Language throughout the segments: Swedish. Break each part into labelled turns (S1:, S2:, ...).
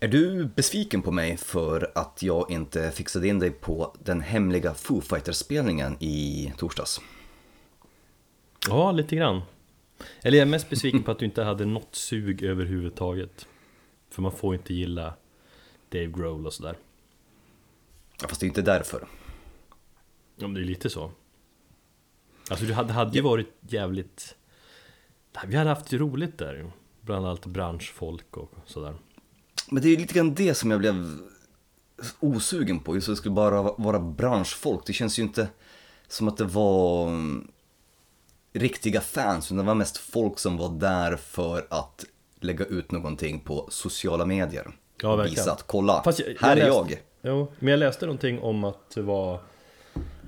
S1: Är du besviken på mig för att jag inte fixade in dig på den hemliga Foo Fighters-spelningen i torsdags?
S2: Ja, lite grann. Eller jag är mest besviken på att du inte hade något sug överhuvudtaget. För man får inte gilla Dave Grohl och sådär.
S1: Ja, fast det är inte därför.
S2: Ja, men det är lite så. Alltså det hade, hade ju varit jävligt... Vi hade haft roligt där Bland allt branschfolk och sådär.
S1: Men det är lite grann det som jag blev osugen på, just att det skulle bara vara branschfolk. Det känns ju inte som att det var mm, riktiga fans, utan det var mest folk som var där för att lägga ut någonting på sociala medier.
S2: Ja, verkligen.
S1: Visa att kolla,
S2: jag-
S1: här
S2: jag
S1: är
S2: läste-
S1: jag.
S2: Jo, men jag läste någonting om att det var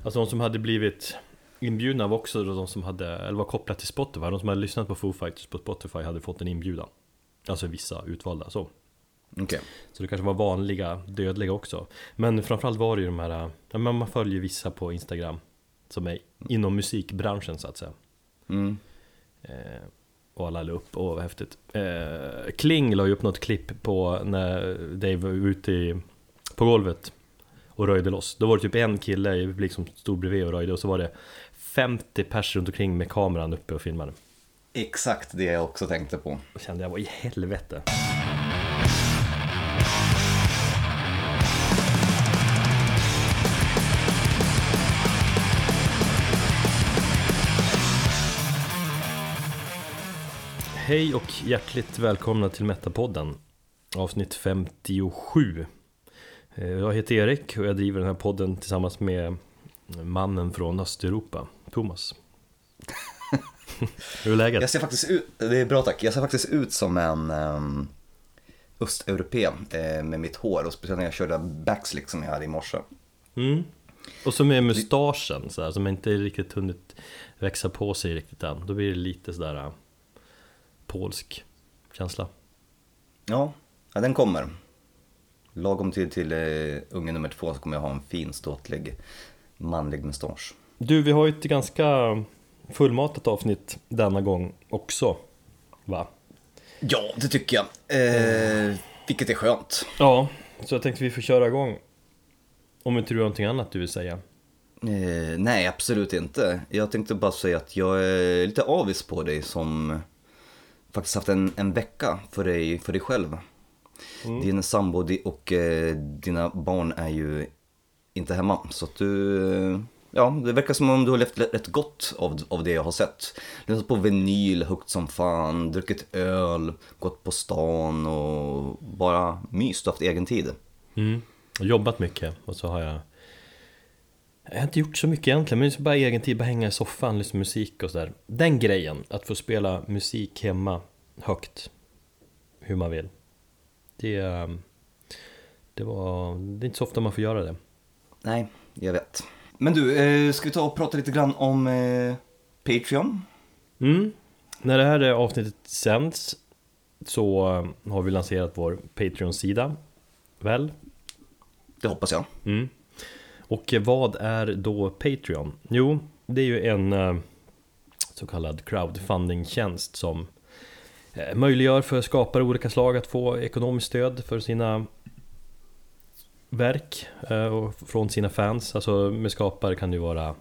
S2: Alltså de som hade blivit inbjudna var också de som hade, eller var kopplat till Spotify De som hade lyssnat på Foo Fighters på Spotify hade fått en inbjudan Alltså vissa utvalda så
S1: Okej.
S2: Så det kanske var vanliga dödliga också Men framförallt var det ju de här, ja, men man följer vissa på Instagram Som är inom musikbranschen så att säga
S1: Mm.
S2: Eh, och alla la upp, åh vad häftigt eh, Kling la ju upp något klipp på när Dave var ute i, på golvet och röjde loss Då var det typ en kille i publik som stod bredvid och röjde och så var det 50 pers runt omkring med kameran uppe och filmade
S1: Exakt det jag också tänkte på.
S2: Då kände jag, vad i helvete Hej och hjärtligt välkomna till Metapodden Avsnitt 57 Eh, Jag heter Erik och jag driver den här podden tillsammans med mannen från Östeuropa, Thomas Hur är läget?
S1: Jag ser faktiskt ut, det är bra tack, jag ser faktiskt ut som en um, östeuropé eh, med mitt hår och speciellt när jag körde backslick som jag hade i morse.
S2: Mm. Och så med mustaschen så här, som inte riktigt hunnit växa på sig riktigt än Då blir det lite sådär polsk känsla
S1: Ja, ja den kommer. Lagom till, till uh, unge nummer två så kommer jag ha en fin ståtlig manlig mustasch.
S2: Du, vi har ju ett ganska fullmatat avsnitt denna gång också Va?
S1: Ja, det tycker jag. Eh, vilket är skönt.
S2: Ja, så jag tänkte vi får köra igång Om inte du har någonting annat du vill säga
S1: Eh, nej, absolut inte. Jag tänkte bara säga att jag är lite avis på dig som faktiskt haft en, en vecka för dig, för dig själv. Din sambo och eh, dina barn är ju inte hemma. Så att du, eh, ja, det verkar som om du har levt rätt gott av, av det jag har sett. Lyssnat på vinyl högt som fan, druckit öl, gått på stan och bara myst och haft egen tid.
S2: mm. Jobbat mycket och så har jag Jag har inte gjort så mycket egentligen, men det är bara egen tid, bara hänga i soffan, lyssna på musik och sådär Den grejen, att få spela musik hemma högt Hur man vill Det, ehm, det var, det är inte så ofta man får göra det
S1: Nej, jag vet. Men du, eh, ska vi ta och prata lite grann om eh, Patreon?
S2: Mm. När det här är avsnittet sänds så eh, har vi lanserat vår Patreon-sida Väl?
S1: Det hoppas jag.
S2: Mm. Och vad är då Patreon? Jo, det är ju en eh, så kallad crowdfunding-tjänst som eh, möjliggör för skapare av olika slag att få ekonomiskt stöd för sina verk eh, och från sina fans. Alltså med skapare kan det vara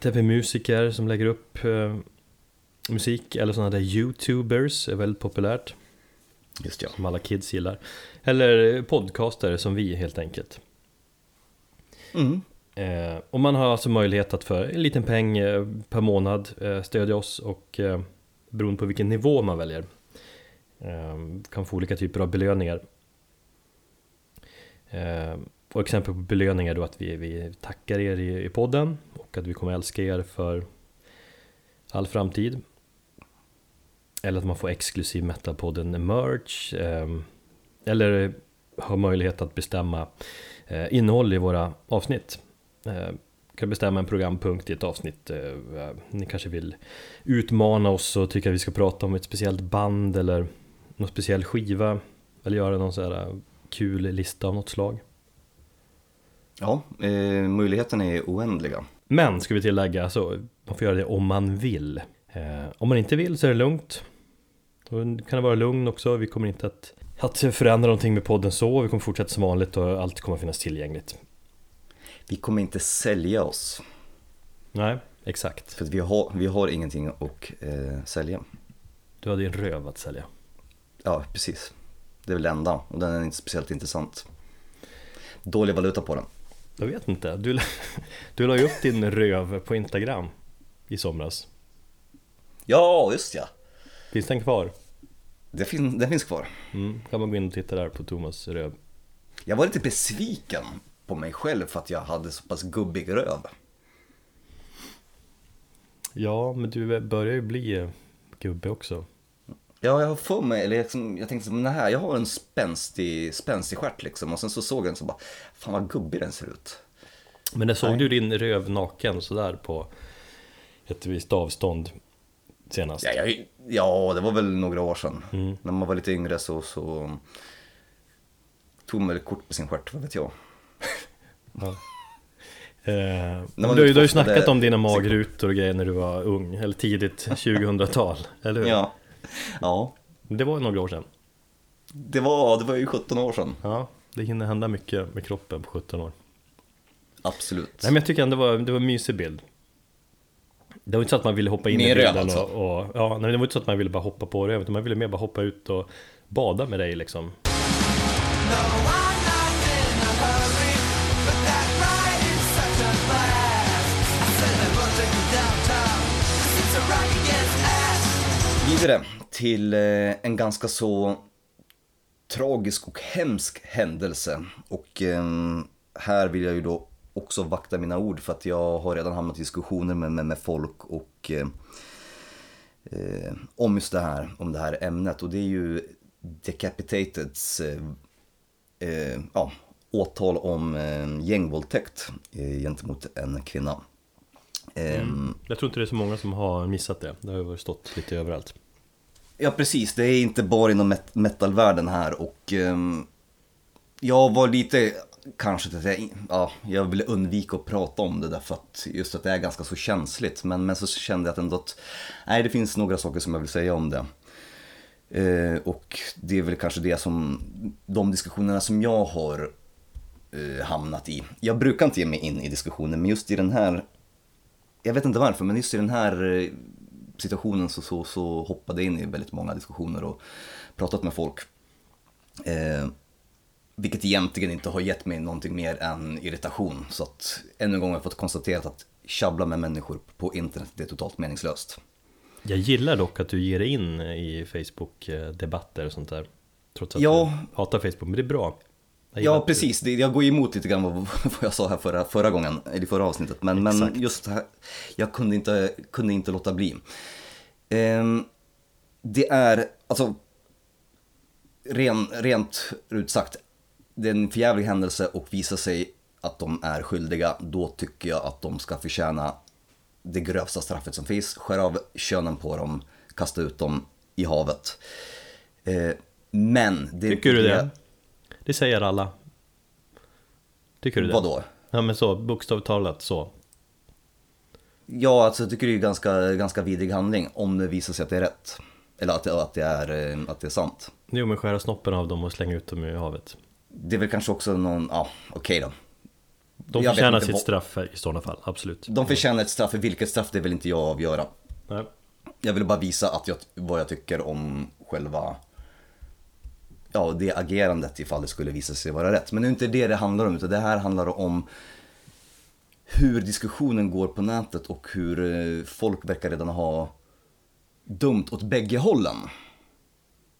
S2: tv-musiker som lägger upp musik eller sådana där youtubers är väldigt populärt
S1: Just ja.
S2: som alla kids gillar. Eller podcastare som vi helt enkelt.
S1: Mm.
S2: Eh, och man har alltså möjlighet att för en liten peng eh, per månad eh, stödja oss och eh, beroende på vilken nivå man väljer eh, kan få olika typer av belöningar. Eh, och exempel på belöningar då att vi, vi tackar er i, i podden och att vi kommer älska er för all framtid. Eller att man får exklusiv Metalpodden merch. Eh, eller har möjlighet att bestämma innehåll i våra avsnitt. Eh, kan bestämma en programpunkt i ett avsnitt. Eh, ni kanske vill utmana oss och tycker att vi ska prata om ett speciellt band eller någon speciell skiva. Eller göra någon sån här kul lista av något slag.
S1: Ja, eh, möjligheterna är oändliga.
S2: Men ska vi tillägga, så man får göra det om man vill. Eh, om man inte vill så är det lugnt. Då kan det vara lugn också, vi kommer inte att att förändra någonting med podden så. Vi kommer fortsätta som vanligt och allt kommer finnas tillgängligt.
S1: Vi kommer inte sälja oss.
S2: Nej, exakt.
S1: För vi har, vi har ingenting att eh, sälja.
S2: Du har din röv att sälja.
S1: Ja, precis. Det är väl det enda och den är inte speciellt intressant. Dålig valuta på den.
S2: Jag vet inte. Du, du la ju upp din röv på Instagram i somras.
S1: Ja, just ja.
S2: Finns den kvar?
S1: Det fin den finns kvar.
S2: Mm, kan man gå in och titta där på Thomas röv.
S1: Jag var lite besviken på mig själv för att jag hade så pass gubbig röv.
S2: Ja, men du börjar ju bli eh, gubbe också.
S1: Ja, jag har för mig, eller liksom, jag tänkte men det här, jag har en spänstig, spänstig stjärt liksom och sen så såg jag den så bara, fan vad gubbig den ser ut.
S2: Men när såg Nej. du din röv naken sådär på ett visst avstånd senast?
S1: Ja, jag, ja det var väl några år sedan. Mm. När man var lite yngre så, så tog man väl kort på sin stjärt, vad vet jag.
S2: Ja. Eh, du, du har ju snackat om dina magrutor och grejer när du var ung, eller tidigt 2000-tal, eller hur?
S1: Ja. ja.
S2: Det var några år sedan.
S1: Det var, det var ju 17 år sedan.
S2: Ja, det hinner hända mycket med kroppen på 17 år.
S1: Absolut.
S2: Nej men jag tycker ändå det var, det var en mysig bild. Det var inte så att man ville hoppa in
S1: mer
S2: i bilden
S1: alltså.
S2: och, och, ja, nej, det var inte så att man ville bara hoppa på det, utan man ville mer bara hoppa ut och bada med dig liksom.
S1: Vidare till eh, en ganska så tragisk och hemsk händelse. Och ehm, här vill jag ju då också vakta mina ord för att jag har redan hamnat i diskussioner med, med, med folk och eh, eh, om just det här, om det här ämnet. Och det är ju Decapitateds eh, eh, ja, åtal om eh, gängvåldtäkt eh, gentemot en kvinna.
S2: Mm. Ehm, jag tror inte det är så många som har missat det. Det har ju stått lite överallt.
S1: Ja precis, det är inte bara inom met metalvärlden här och um, jag var lite kanske att jag, ja, jag ville undvika att prata om det därför att just att det är ganska så känsligt. Men, men så kände jag att ändå att, nej det finns några saker som jag vill säga om det. Eh, och det är väl kanske det som, de diskussionerna som jag har eh, hamnat i. Jag brukar inte ge mig in i diskussioner men just i den här, jag vet inte varför, men just i den här eh, situationen så, så, så hoppade jag in i väldigt många diskussioner och pratat med folk. Eh, vilket egentligen inte har gett mig någonting mer än irritation. Så att ännu en gång har jag fått konstatera att tjabbla med människor på internet det är totalt meningslöst.
S2: Jag gillar dock att du ger dig in i Facebook-debatter och sånt där. Trots att
S1: ja.
S2: du hatar Facebook, men det är bra.
S1: Ja, precis. Det, jag går emot lite grann vad, jag sa här förra, förra gången, i det förra avsnittet. Men, men just här, jag kunde inte, kunde inte låta bli. Um, det är, alltså, ren, rent ut sagt, det är en förjävlig händelse och visar sig att de är skyldiga, då tycker jag att de ska förtjäna det grövsta straffet som finns. Skär av könen på dem, kasta ut dem i havet. Eh, men...
S2: Det, tycker du det? Det säger alla. Tycker du det?
S1: Vadå?
S2: Ja men så, bokstavligt talat så.
S1: Ja, alltså jag tycker det är ganska, ganska vidrig handling om det visar sig att det är rätt. Eller att, att, det, är, eh, att det är sant.
S2: Jo men skära snoppen av dem och slänga ut dem i havet.
S1: Det är väl kanske också någon, ja okej okay då.
S2: De förtjänar sitt straff i sådana fall, absolut.
S1: De förtjänar ett straff, vilket straff det vill inte jag avgöra.
S2: Nej.
S1: Jag vill bara visa att jag, vad jag tycker om själva ja, det agerandet ifall det skulle visa sig vara rätt. Men det är inte det det handlar om, utan det här handlar om hur diskussionen går på nätet och hur eh, folk verkar redan ha dumt åt bägge hållen.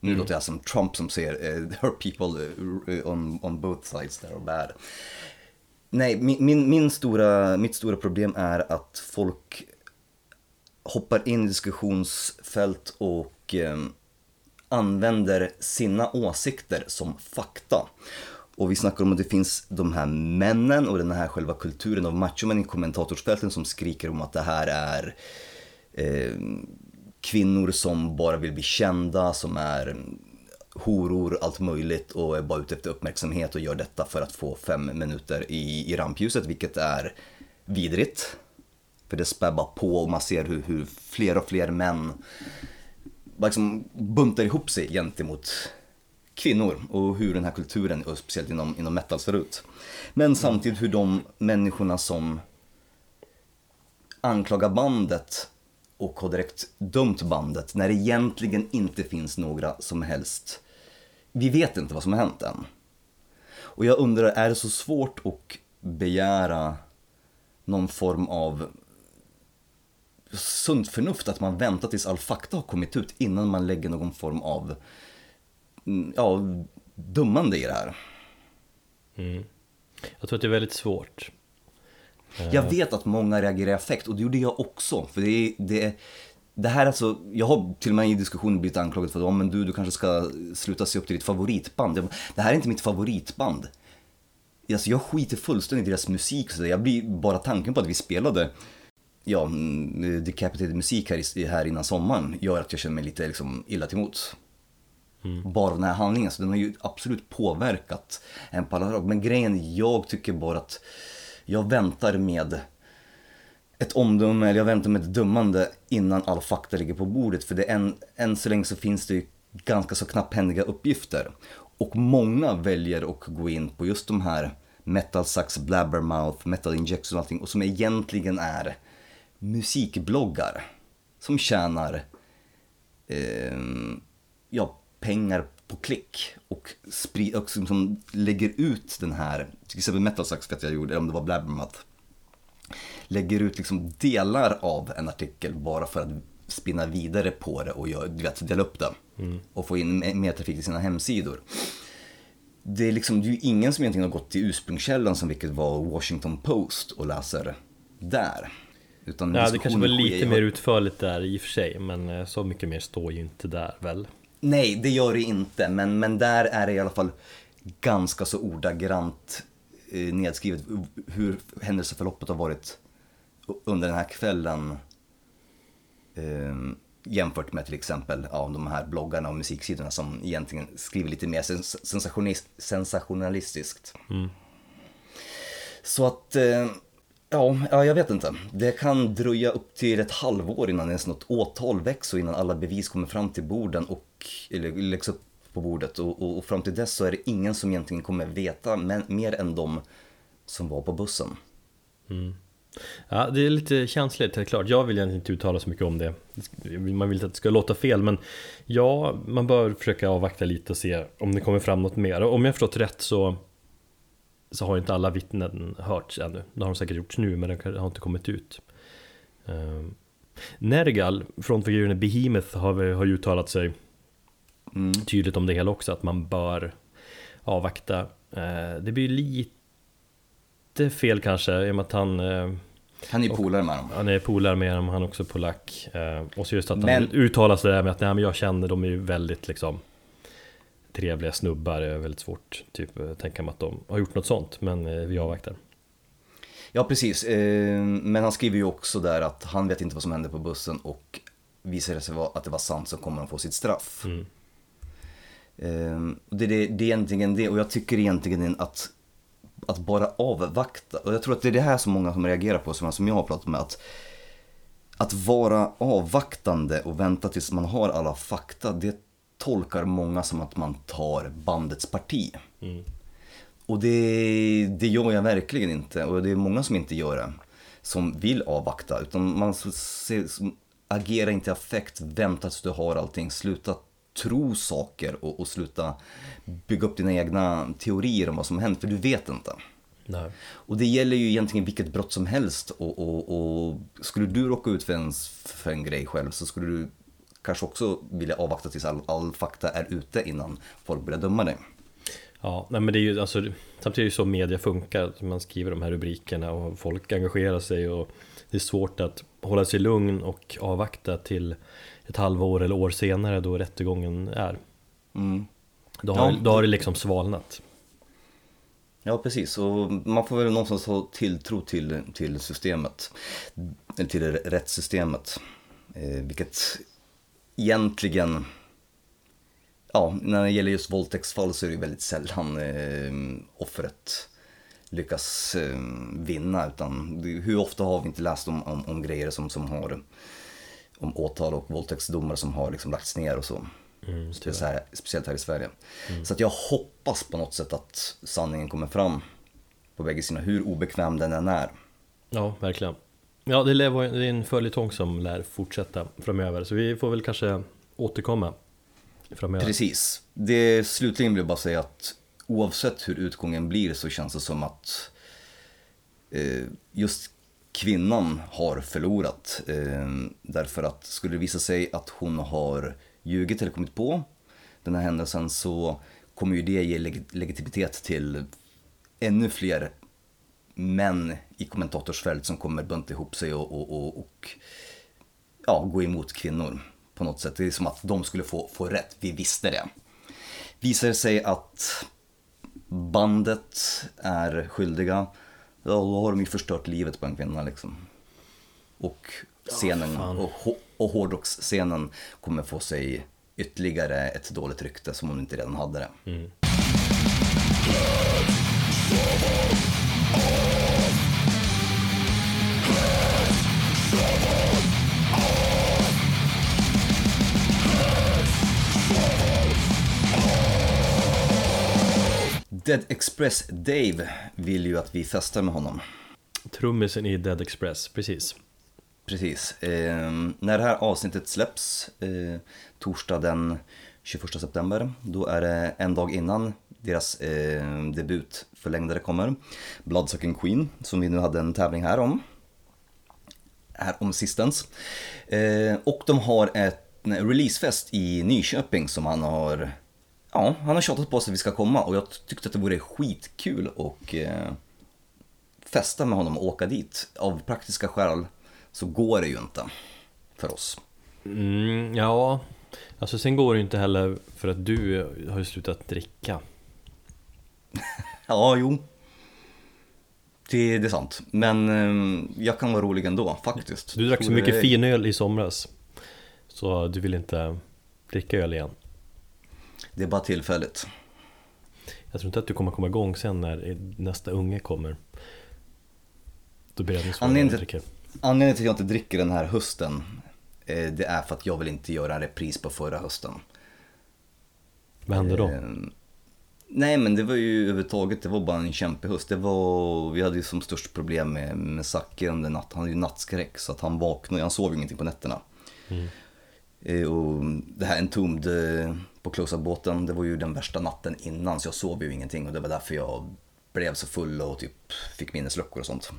S1: Nu mm. låter jag som Trump som säger uh, eh, there are people eh, on, on both sides that are bad. Nej, min, min, min stora, mitt stora problem är att folk hoppar in i diskussionsfält och eh, använder sina åsikter som fakta. Och vi snackar om att det finns de här männen och den här själva kulturen av machomän i kommentatorsfälten som skriker om att det här är eh, kvinnor som bara vill bli kända, som är horor, allt möjligt och är bara ute efter uppmärksamhet och gör detta för att få fem minuter i, i rampljuset, vilket är vidrigt. För det spär bara på och man ser hur, hur fler och fler män liksom buntar ihop sig gentemot kvinnor och hur den här kulturen, och speciellt inom, inom metal, ser ut. Men samtidigt hur de människorna som anklagar bandet och har direkt dömt bandet när det egentligen inte finns några som helst... Vi vet inte vad som har hänt än. Och jag undrar, är det så svårt att begära någon form av sunt förnuft att man väntar tills all fakta har kommit ut innan man lägger någon form av mm, ja, dummande i det här.
S2: Mm. Jag tror att det är väldigt svårt.
S1: Jag vet att många reagerar i affekt och det gjorde jag också. För det, är, det, det här alltså, jag har till och med i diskussioner blivit anklagad för att men du, du kanske ska sluta se upp till ditt favoritband. Det här är inte mitt favoritband. Alltså jag skiter fullständigt i deras musik. Så jag blir bara tanken på att vi spelade ja, mm, decapitated musik här, här innan sommaren gör att jag känner mig lite liksom, illa till mots. Mm. Bara den här handlingen, så den har ju absolut påverkat en på alla Men grejen, jag tycker bara att jag väntar med ett omdöme, eller jag väntar med ett dömande innan all fakta ligger på bordet. För det än, än så länge så finns det ju ganska så knapphändiga uppgifter. Och många väljer att gå in på just de här Metal Sucks Blabbermouth, Metal Injection och allting och som egentligen är musikbloggar som tjänar eh, ja, pengar på klick och, sprid, och som, som lägger ut den här, till exempel Metal Sucks vet jag gjorde, om det var Blabbermouth, lägger ut liksom delar av en artikel bara för att spinna vidare på det och gör, du vet, dela upp det mm. och få in mer trafik till sina hemsidor. Det är, liksom, det är ju ingen som egentligen har gått till ursprungskällan som vilket var Washington Post och läser där.
S2: Utan ja, det kanske var lite mer utförligt där i och för sig, men eh, så mycket mer står ju inte där väl?
S1: Nej, det gör det inte, men, men där är det i alla fall ganska så ordagrant eh, nedskrivet hur händelseförloppet har varit under den här kvällen. Eh, jämfört med till exempel ja, de här bloggarna och musiksidorna som egentligen skriver lite mer sens sensationalistiskt. Mm. Så att eh, Ja, ja, jag vet inte. Det kan dröja upp till ett halvår innan ens något åtal väcks och innan alla bevis kommer fram till borden och, eller läggs upp på bordet. Och, och, och fram till dess så är det ingen som egentligen kommer veta men, mer än de som var på bussen.
S2: Mm. Ja, det är lite känsligt, helt klart. Jag vill egentligen inte uttala så mycket om det. Man vill inte att det ska låta fel, men ja, man bör försöka avvakta lite och se om det kommer fram något mer. Och om jag förstått rätt så så har inte alla vittnen hörts ännu. Det har de säkert gjorts nu men det har inte kommit ut. Uh, Nergal, frontfiguren i Behemoth, har, har uttalat sig mm. tydligt om det hela också, att man bör avvakta. Uh, det blir lite fel kanske, i och med att han uh,
S1: han är polare med dem.
S2: Han är polare med dem, han är också polack. Och så just att men... han uttalar sig där med att nej, men jag känner dem är ju väldigt liksom trevliga snubbar är väldigt svårt typ, tänka mig att de har gjort något sånt, men eh, vi avvaktar.
S1: Ja, precis. Eh, men han skriver ju också där att han vet inte vad som hände på bussen och visar det sig att det var sant så kommer han få sitt straff. Mm. Eh, det, det, det är egentligen det och jag tycker egentligen att att bara avvakta, och jag tror att det är det här som många som reagerar på, som jag har pratat med, att att vara avvaktande och vänta tills man har alla fakta, det tolkar många som att man tar bandets parti. Mm. Och det, det gör jag verkligen inte och det är många som inte gör det. Som vill avvakta utan man ser, agera inte i affekt, vänta tills du har allting, sluta tro saker och, och, sluta bygga upp dina egna teorier om vad som hänt för du vet inte. Nej. Och det gäller ju egentligen vilket brott som helst och, och, och skulle du råka ut för en, för en grej själv så skulle du kanske också vilja avvakta tills all, all fakta är ute innan folk börjar döma dig.
S2: Ja, nej men det är ju alltså, samtidigt är det så media funkar, man skriver de här rubrikerna och folk engagerar sig och det är svårt att hålla sig lugn och avvakta till ett halvår eller år senare då rättegången är. Mm. Då, har, ja. då har det liksom svalnat.
S1: Ja, precis. Och man får väl någonstans ha tilltro till, till systemet, till rättssystemet. Eh, vilket egentligen, ja, när det gäller just våldtäktsfall så är det väldigt sällan eh, offret lyckas eh, vinna. Utan hur ofta har vi inte läst om, om, om grejer som, som har, om åtal och våldtäktsdomar som har liksom lagts ner och så.
S2: Mm,
S1: speciellt, här, speciellt här i Sverige. Så att jag hoppas på något sätt att sanningen kommer fram på bägge sidor, hur obekväm den än är.
S2: Ja, verkligen. Ja, det är en följetong som lär fortsätta framöver, så vi får väl kanske återkomma framöver.
S1: Precis. Det slutligen vill jag bara säga att oavsett hur utgången blir så känns det som att eh, just kvinnan har förlorat. Eh, därför att skulle det visa sig att hon har ljugit eller kommit på den här händelsen så kommer ju det ge leg legitimitet till ännu fler män i kommentatorsfält som kommer bunta ihop sig och, och, och, och ja, gå emot kvinnor på något sätt. Det är som att de skulle få, få rätt, vi visste det. Visar det sig att bandet är skyldiga, ja, då har de ju förstört livet på en kvinna liksom. Och scenen,
S2: fan.
S1: och, och hårdrocksscenen kommer få sig ytterligare ett dåligt rykte som hon inte redan hade det. Dead Express Dave vill ju att vi festar med honom.
S2: Trummisen i Dead Express, precis.
S1: Precis. Eh, när det här avsnittet släpps, eh, torsdag den 21 september, då är det en dag innan deras eh, debutförlängdare kommer. Bloodsucking Queen, som vi nu hade en tävling här om. Här om sistens. Eh, och de har ett en releasefest i Nyköping som han har Ja, han har tjatat på oss att vi ska komma och jag tyckte att det vore skitkul och eh, festa med honom och åka dit. Av praktiska skäl så går det ju inte för oss.
S2: Mm, ja, alltså sen går det ju inte heller för att du har ju slutat dricka.
S1: Ja, jo. Det, det är sant. Men eh, jag kan vara rolig ändå, faktiskt.
S2: Du drack så mycket
S1: det-
S2: finöl i somras. Så du vill inte dricka öl igen.
S1: Det är bara tillfälligt.
S2: Jag tror inte att du kommer komma igång sen när nästa unge kommer. Då beredningssvaret
S1: Anledningen
S2: när du
S1: till-. Anledningen till att jag inte dricker den här hösten, eh, det är för att jag vill inte göra en repris på förra hösten.
S2: Vad hände då?
S1: Nej men det var ju överhuvudtaget, det var bara en kämpehöst. Det var, vi hade ju som störst problem med, med Zacke under natt. Han hade ju nattskräck så att han vaknade, han sov ingenting på nätterna. Eh, Och det här Entombed eh, på Close-Up-båten, det var ju den värsta natten innan så jag sov ju ingenting och det var därför jag blev så full och typ fick minnesluckor och sånt.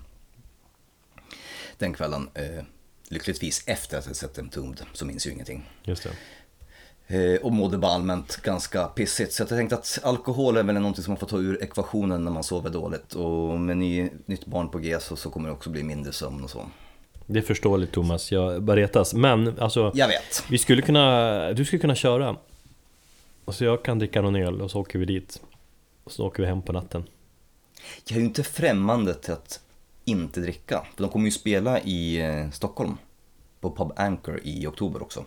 S1: Den kvällen, eh, lyckligtvis efter att jag sett Entombed så minns jag ju ingenting.
S2: Just det.
S1: Eh, och mådde bara allmänt ganska pissigt. Så jag tänkte att alkohol är väl någonting som man får ta ur ekvationen när man sover dåligt. Och med ny, nytt barn på G så, så kommer det också bli mindre sömn och så.
S2: Det är förståeligt Thomas, jag bara retas. Men alltså,
S1: Jag vet.
S2: vi skulle kunna, du skulle kunna köra. Och så jag kan dricka någon öl och så åker vi dit. Och så åker vi hem på natten.
S1: Jag är ju inte främmande till att inte dricka. För de kommer ju spela i eh, Stockholm. På Pub Anchor i oktober också.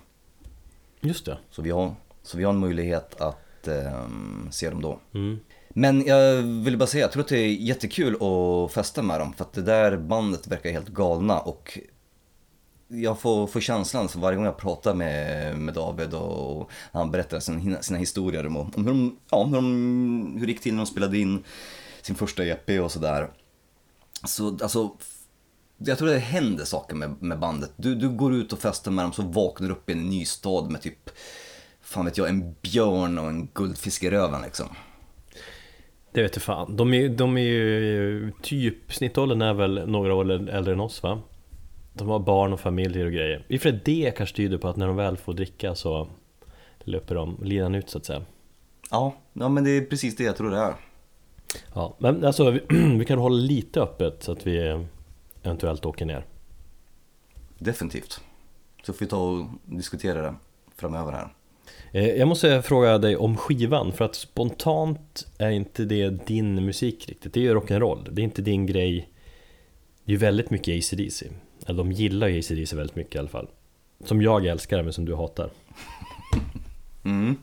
S2: Just det.
S1: Så vi har, så vi har en möjlighet att ehm, se dem då.
S2: Mm.
S1: Men jag vill bara säga, jag tror att det är jättekul att festa med dem för att det där bandet verkar helt galna och jag får, får känslan så varje gång jag pratar med, med David och han berättar sina, sina historier om, om hur, de, ja, hur, de, hur det gick till när de spelade in sin första EP och sådär. Så alltså, jag tror det händer saker med, med bandet. Du, du går ut och festar med dem så vaknar du upp i en ny stad med typ, fan vet jag, en björn och en guldfisk i röven liksom.
S2: Det vet jag fan. De är, de är ju typ, snittåldern är väl några år äldre än oss va? De har barn och familjer och grejer. I och för det kanske tyder på att när de väl får dricka så löper de linan ut så att säga.
S1: Ja, ja men det är precis det jag tror det är.
S2: Ja, men alltså vi, vi kan hålla lite öppet så att vi eventuellt åker ner.
S1: Definitivt. Så får vi ta och diskutera det framöver här.
S2: Eh, Jag måste fråga dig om skivan, för att spontant är inte det din musik riktigt. Det är ju rock'n'roll, det är inte din grej. Det är ju väldigt mycket AC/DC. Eller de gillar ju AC/DC väldigt mycket i alla fall. Som jag älskar men som du hatar.
S1: Mm.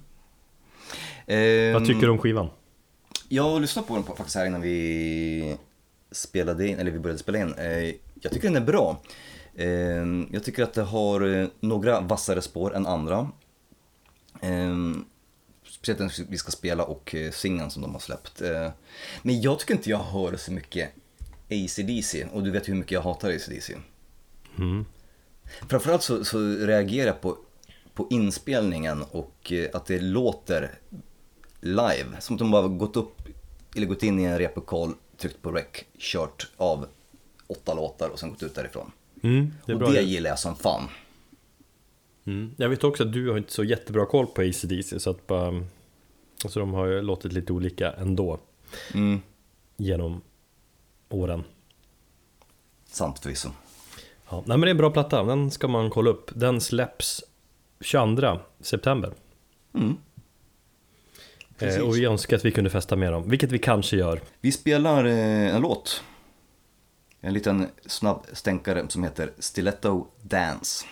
S2: Vad tycker du om skivan?
S1: Jag lyssnade på den faktiskt här innan vi spelade in, eller vi började spela in. Eh, jag tycker den är bra. Eh, jag tycker att det har eh, några vassare spår än andra.
S3: Ehm, speciellt när vi ska spela och eh, singeln som de har släppt. Men jag tycker inte jag hör så mycket AC/DC och du vet hur mycket jag hatar AC/DC.
S2: Mm.
S3: Framförallt så, så reagerar jag på, på inspelningen och att det låter live. Som att de bara gått upp, eller gått in i en replokal, tryckt på rec, kört av åtta låtar och sen gått ut därifrån.
S2: Mm, det
S3: och det gillar jag som fan.
S2: Mm. Jag vet också att du har inte så jättebra koll på ACDC så att bara Alltså de har ju låtit lite olika ändå
S3: Mm,
S2: genom åren
S3: sant förvisso.
S2: ja, Nej men det är en bra platta, den ska man kolla upp Den släpps 22 september
S3: Mm. Precis.
S2: eh, Och vi önskar att vi kunde festa med dem, vilket vi kanske gör
S3: Vi spelar eh, en låt. En liten snabb stänkare som heter Stiletto Dance.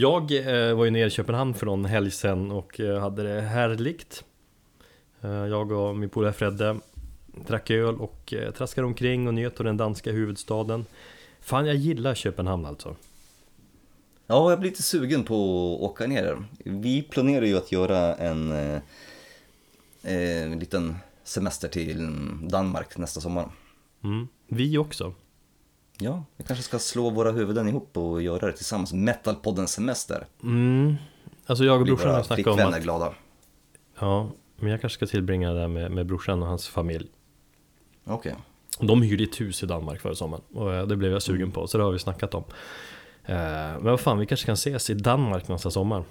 S2: Jag eh, var ju nere i Köpenhamn för någon helg sedan och eh, hade det härligt eh, Jag och min polare Fredde drack öl och traskade omkring och njöt av den danska huvudstaden Fan jag gillar Köpenhamn alltså
S3: Ja, jag blir lite sugen på att åka ner. Vi planerar ju att göra en eh, liten semester till Danmark nästa sommar.
S2: mm. Vi också
S3: Ja, vi kanske ska slå våra huvuden ihop och göra det tillsammans. Metalpodden semester.
S2: mm. Alltså jag och brorsan har snackat om att
S3: glada.
S2: Ja, men jag kanske ska tillbringa det med, med brorsan och hans familj
S3: Okej.
S2: De hyrde ett hus i Danmark förra sommaren och eh, det blev jag sugen på, så det har vi snackat om Eh, Men vad fan, vi kanske kan ses i Danmark nästa sommar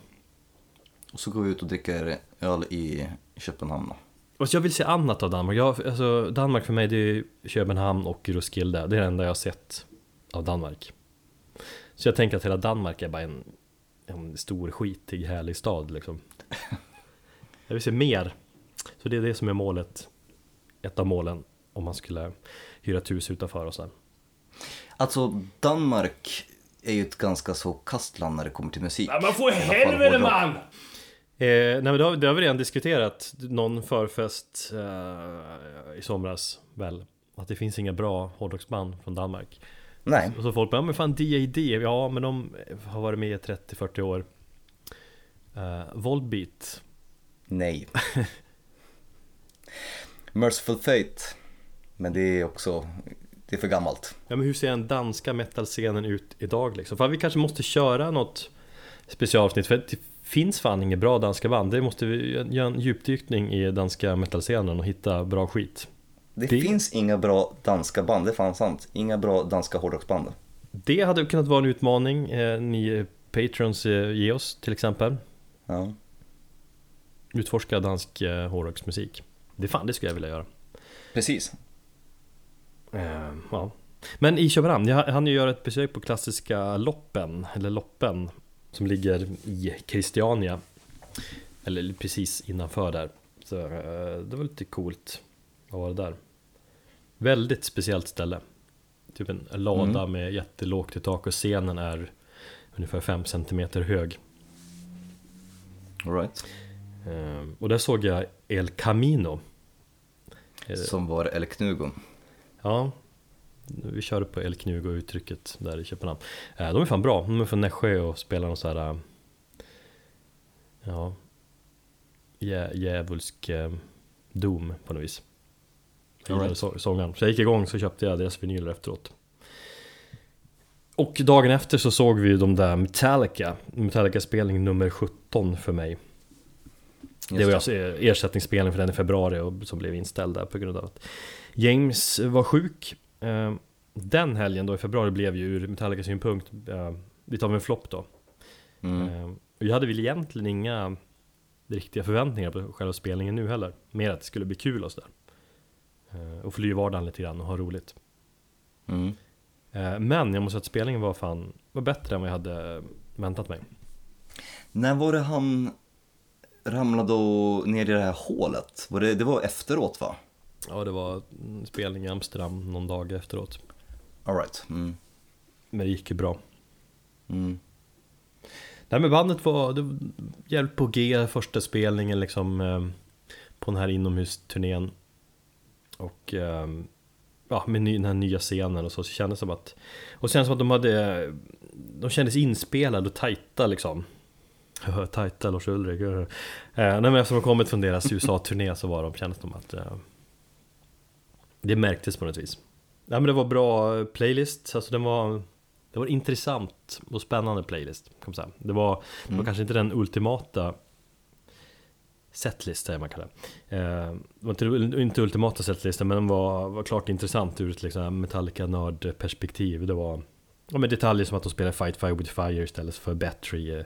S3: Och så går vi ut och dricker öl i Köpenhamn då.
S2: Alltså jag vill se annat av Danmark, jag, alltså Danmark för mig det är Köpenhamn och Roskilde, det är det enda jag har sett av Danmark Så jag tänker att hela Danmark är bara en, en stor skitig härlig stad liksom Jag vill se mer Så det är det som är målet Ett av målen om man skulle hyra ett hus utanför och så här.
S3: Alltså, Danmark är ju ett ganska så kastland när det kommer till musik.
S2: Ja, men för helvete man! Eh, nej men det har, det har vi redan diskuterat Någon förfest eh, i somras väl Att det finns inga bra hårdrocksband från Danmark
S3: Nej,
S2: Och så folk bara, ja, men fan D.A.D. Ja men de har varit med i 30-40 år eh, Volbeat
S3: nej. Merciful Fate. Men det är också, det är för gammalt.
S2: Ja men hur ser den danska metalscenen ut idag liksom? För vi kanske måste köra något specialavsnitt för finns fan inget bra danska band. Det måste vi göra en djupdykning i danska metalscenen och hitta bra skit.
S1: Det, det, finns inga bra danska band, det är fan sant. Inga bra danska hårdrocksband.
S2: Det hade kunnat vara en utmaning, eh, ni patrons eh, ge oss till exempel.
S1: Ja.
S2: Utforska dansk eh, hårdrocksmusik. Det fan, det skulle jag vilja göra.
S1: Precis.
S2: Eh, ja. Men i Köpenhamn, jag hann ju göra ett besök på klassiska loppen, eller loppen, som ligger i Christiania. Eller precis innanför där. Så eh, det var lite coolt att vara där. Väldigt speciellt ställe. Typ en lada mm. med jättelågt i tak och scenen är ungefär 5 cm hög.
S1: All right.
S2: Ehm, och där såg jag El Camino.
S1: Som var El Knugo.
S2: Ja, vi körde på El Knugo uttrycket där i Köpenhamn. Ehm, de är fan bra, de är från Nässjö och spelar någon sån här Ja Djävulsk eh, dom på något vis Jag gillade right. så jag gick igång så köpte jag deras vinyler efteråt och dagen efter så såg vi de där Metallica, Metallica-spelning nummer 17 för mig. Just det var alltså ersättningsspelning för den i februari och som blev inställd där på grund av att James var sjuk. Eh, den helgen då i februari blev ju ur Metallicas synpunkt eh, lite av en flopp då. Mm. Eh, jag hade väl egentligen inga riktiga förväntningar på själva spelningen nu heller. Mer att det skulle bli kul och sådär. Och fly vardagen lite grann och ha roligt.
S1: Mm.
S2: Eh, men jag måste säga att spelningen var fan var bättre än vad jag hade väntat mig.
S1: När var det han ramlade ner i det här hålet? Var det, det var efteråt va?
S2: Ja, det var spelning i Amsterdam någon dag efteråt.
S1: Alright. Mm.
S2: Men det gick ju bra.
S1: Mm.
S2: Nej men bandet var, det var jävligt på G första spelningen liksom eh, på den här inomhusturnén. Och eh, ja, med ny, den här nya scenen och så, så kändes det som att Och sen som att de hade De kändes inspelade och tajta liksom Tajta Lars Ulrik eh, Nej men eftersom de kommit från deras USA-turné så var de, kändes de att eh, Det märktes på något vis Ja men det var bra playlist, alltså den var Det var intressant och spännande playlist kan man säga. Det var, mm. det var mm. kanske inte den ultimata setlist säger man kallar det. Eh, var inte, inte ultimata setlistan men den var, var klart intressant ur ett liksom Metallica perspektiv Det var ja, med detaljer som att de spelar Fight Fire with Fire istället för Battery eh,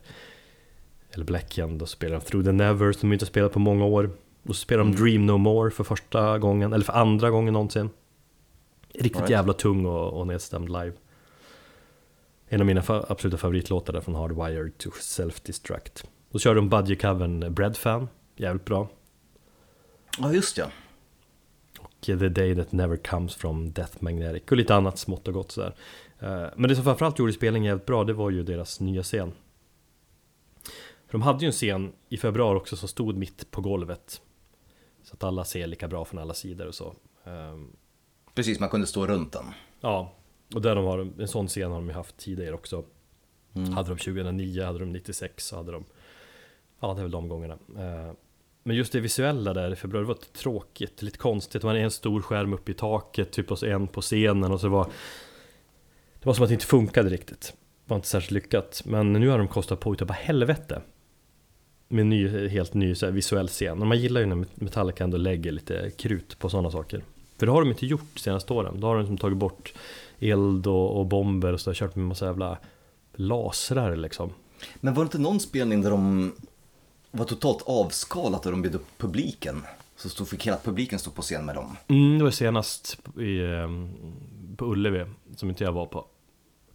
S2: Eller Blackend och spelar Through the Never som de inte har spelat på många år Och så spelar de mm. Dream No More för första gången, eller för andra gången någonsin Riktigt right. jävla tung och, och nedstämd live En av mina fa absoluta favoritlåtar där från Hardwired to Self-Destruct Då körde de budgie-covern Bread Fan jävligt bra.
S1: Ja, just ja.
S2: Och The Day That Never Comes From Death Magnetic och lite annat smått och gott sådär. Eh, men det som framförallt gjorde spelningen jävligt bra, det var ju deras nya scen. För de hade ju en scen i februari också som stod mitt på golvet. Så att alla ser lika bra från alla sidor och så. Ehm,
S1: Precis, man kunde stå runt den.
S2: Ja, och där de har, en sån scen har de ju haft tidigare också. Mm. Hade de 2009, hade de 96, hade de Ja, det är väl de gångerna. Eh, men just det visuella där i februari var tråkigt, lite konstigt. Det var en stor skärm uppe i taket, typ och så en på scenen och så var Det var som att det inte funkade riktigt. Det var inte särskilt lyckat. Men nu har de kostat på utav bara helvete. Med en ny, helt ny så här, visuell scen. Och man gillar ju när Metallica ändå lägger lite krut på sådana saker. För det har de inte gjort de senaste åren. Då har de liksom tagit bort eld och, och bomber och så, kört med massa jävla lasrar liksom.
S1: Men var det inte någon spelning där de var totalt avskalat och de bjöd upp publiken. Så stod, fick hela publiken stå på scen med dem.
S2: Mm, det var senast i, ehm, på Ullevi, som inte jag var på.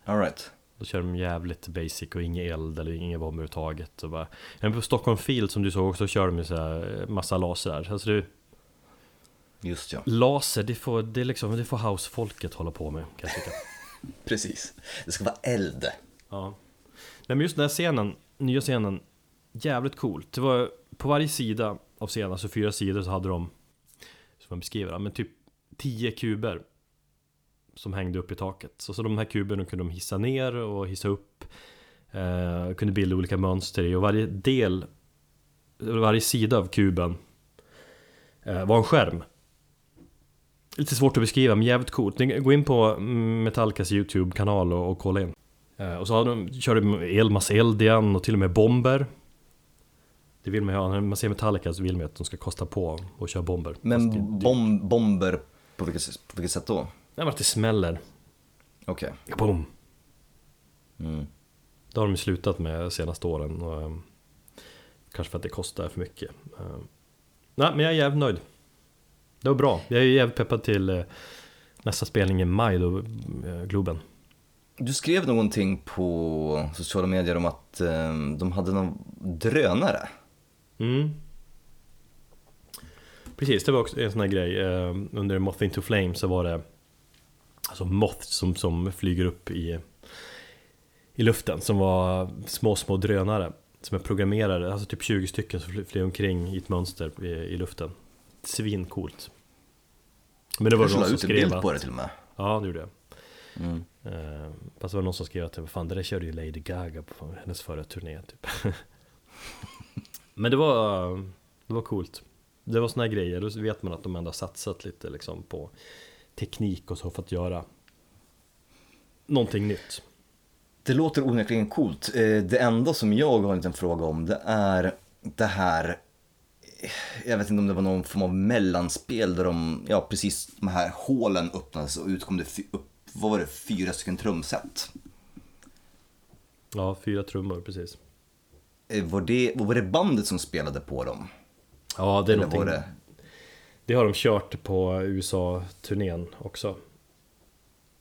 S1: Alright.
S2: Då körde de jävligt basic och ingen eld eller ingen bomb överhuvudtaget. Och bara, men på Stockholm Field som du såg också kör de ju så här massa laser. Alltså det,
S1: Just ja.
S2: Laser, det får, det liksom, det får housefolket hålla på med kan jag tycka.
S1: Precis. Det ska vara eld.
S2: Ja. Nej men just den här scenen, nya scenen jävligt coolt. Det var på varje sida av scenen, alltså fyra sidor, så hade de, som man beskriver men typ tio kuber som hängde upp i taket. Så, så de här kuberna kunde de hissa ner och hissa upp. Eh, kunde bilda olika mönster i och varje del, varje sida av kuben eh, var en skärm. Lite svårt att beskriva men jävligt coolt. Gå in på Metallicas YouTube-kanal och, och kolla in. Eh, och så har de, kör de Elmas Eldian och till och med Bomber. Det vill man ju ha, när man ser Metallica så vill man ju att de ska kosta på och köra bomber.
S1: Men bom, bomber, på vilket, på vilket sätt då?
S2: Nej men att det smäller.
S1: Okej.
S2: Boom!
S1: Mm.
S2: Det har de slutat med de senaste åren. Och, eh, kanske för att det kostar för mycket. Eh, nej men jag är jävligt nöjd. Det var bra. Jag är jävligt peppad till eh, nästa spelning i maj då, eh, Globen.
S1: Du skrev någonting på sociala medier om att eh, de hade någon drönare.
S2: Mm. Precis, det var också en sån här grej. Under Moth Into Flame så var det alltså Moth som, som flyger upp i, i luften som var små, små drönare som är programmerade, alltså typ 20 stycken som fly- flyger omkring i ett mönster i, i luften. Svincoolt. Men det var någon som
S1: ut en
S2: skrev
S1: bild på det till och med.
S2: Ja, det gjorde jag.
S1: Mm.
S2: Eh, fast det var någon som skrev att vad fan, det där körde ju Lady Gaga på hennes förra turné typ. Men det var, det var coolt. Det var såna här grejer, då vet man att de ändå har satsat lite liksom på teknik och så för att göra någonting nytt.
S1: Det låter onekligen coolt. Eh, Det enda som jag har en liten fråga om det är det här jag vet inte om det var någon form av mellanspel där de, ja precis de här hålen öppnades och ut kom det, upp, vad var det, fyra stycken trumset.
S2: Ja, fyra trummor precis.
S1: Eh, Var det, var det bandet som spelade på dem?
S2: Ja, det är
S1: Eller
S2: någonting. Det...
S1: det,
S2: har de kört på USA-turnén också.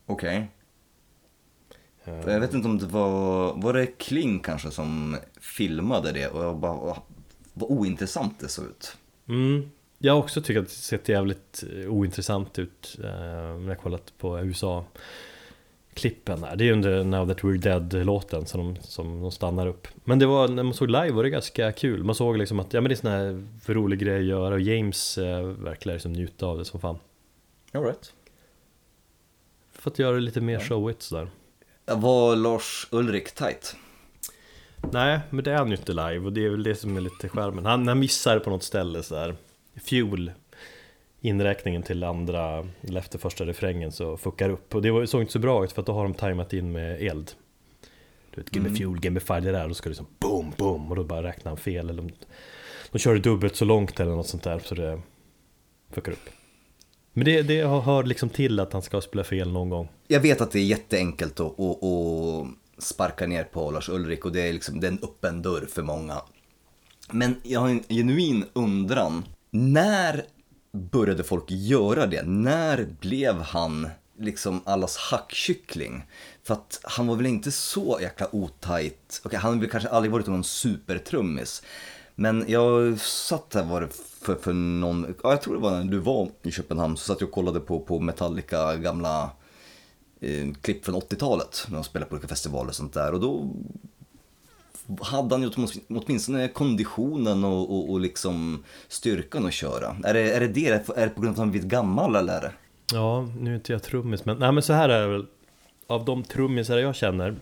S1: okej.
S2: Eh,
S1: För Jag vet inte om det var, var det Kling kanske som filmade det och jag bara, vad- ointressant det såg ut.
S2: Mm. Jag har också tyckt att det sett jävligt eh, ointressant ut eh, när jag kollat på USA-klippen här. Det är ju under Now That We're Dead-låten som de, som de stannar upp. Men det var, när man såg live var det ganska kul. Man såg liksom att ja, men det är sån här för rolig grej att göra och James eh, verkligen liksom njuta av det som fan.
S1: All right.
S2: För att göra det lite mer showigt sådär.
S1: Var Lars Ulrik tight?
S2: Nej, men det är han ju inte live och det är väl det som är lite skärmen. Han, han missar på något ställe så här. Fuel inräkningen till andra, eller efter första refrängen så fuckar upp. Och det var- såg inte så bra ut för att då har de tajmat in med eld. Du vet, give me fuel, me fire, det där. Och då ska det liksom boom, boom. Och då bara räknar han fel. Eller de, de kör det dubbelt så långt eller något sånt där så det fuckar upp. Men det, det hör liksom till att han ska spela fel någon gång.
S1: Jag vet att det är jätteenkelt att, att, att sparka ner på Lars Ulrik och det är liksom det är en öppen dörr för många. Men jag har en genuin undran. När började folk göra det? När blev han liksom allas hackkyckling? För att han var väl inte så jäkla otajt. Okej, han har väl kanske aldrig varit någon supertrummis. Men jag satt här var det för, för någon, ja jag tror det var när du var i Köpenhamn så satt jag och kollade på, på Metallica gamla eh, klipp från 80-talet när de spelade på olika festivaler och sånt där och då hade han ju åtminstone- konditionen och, och, och liksom styrkan att köra. Är det, är det det? Är det på grund av att han blivit gammal eller?
S2: Ja, nu är inte jag trummis men, nej men så här är det väl Av de trummisar jag känner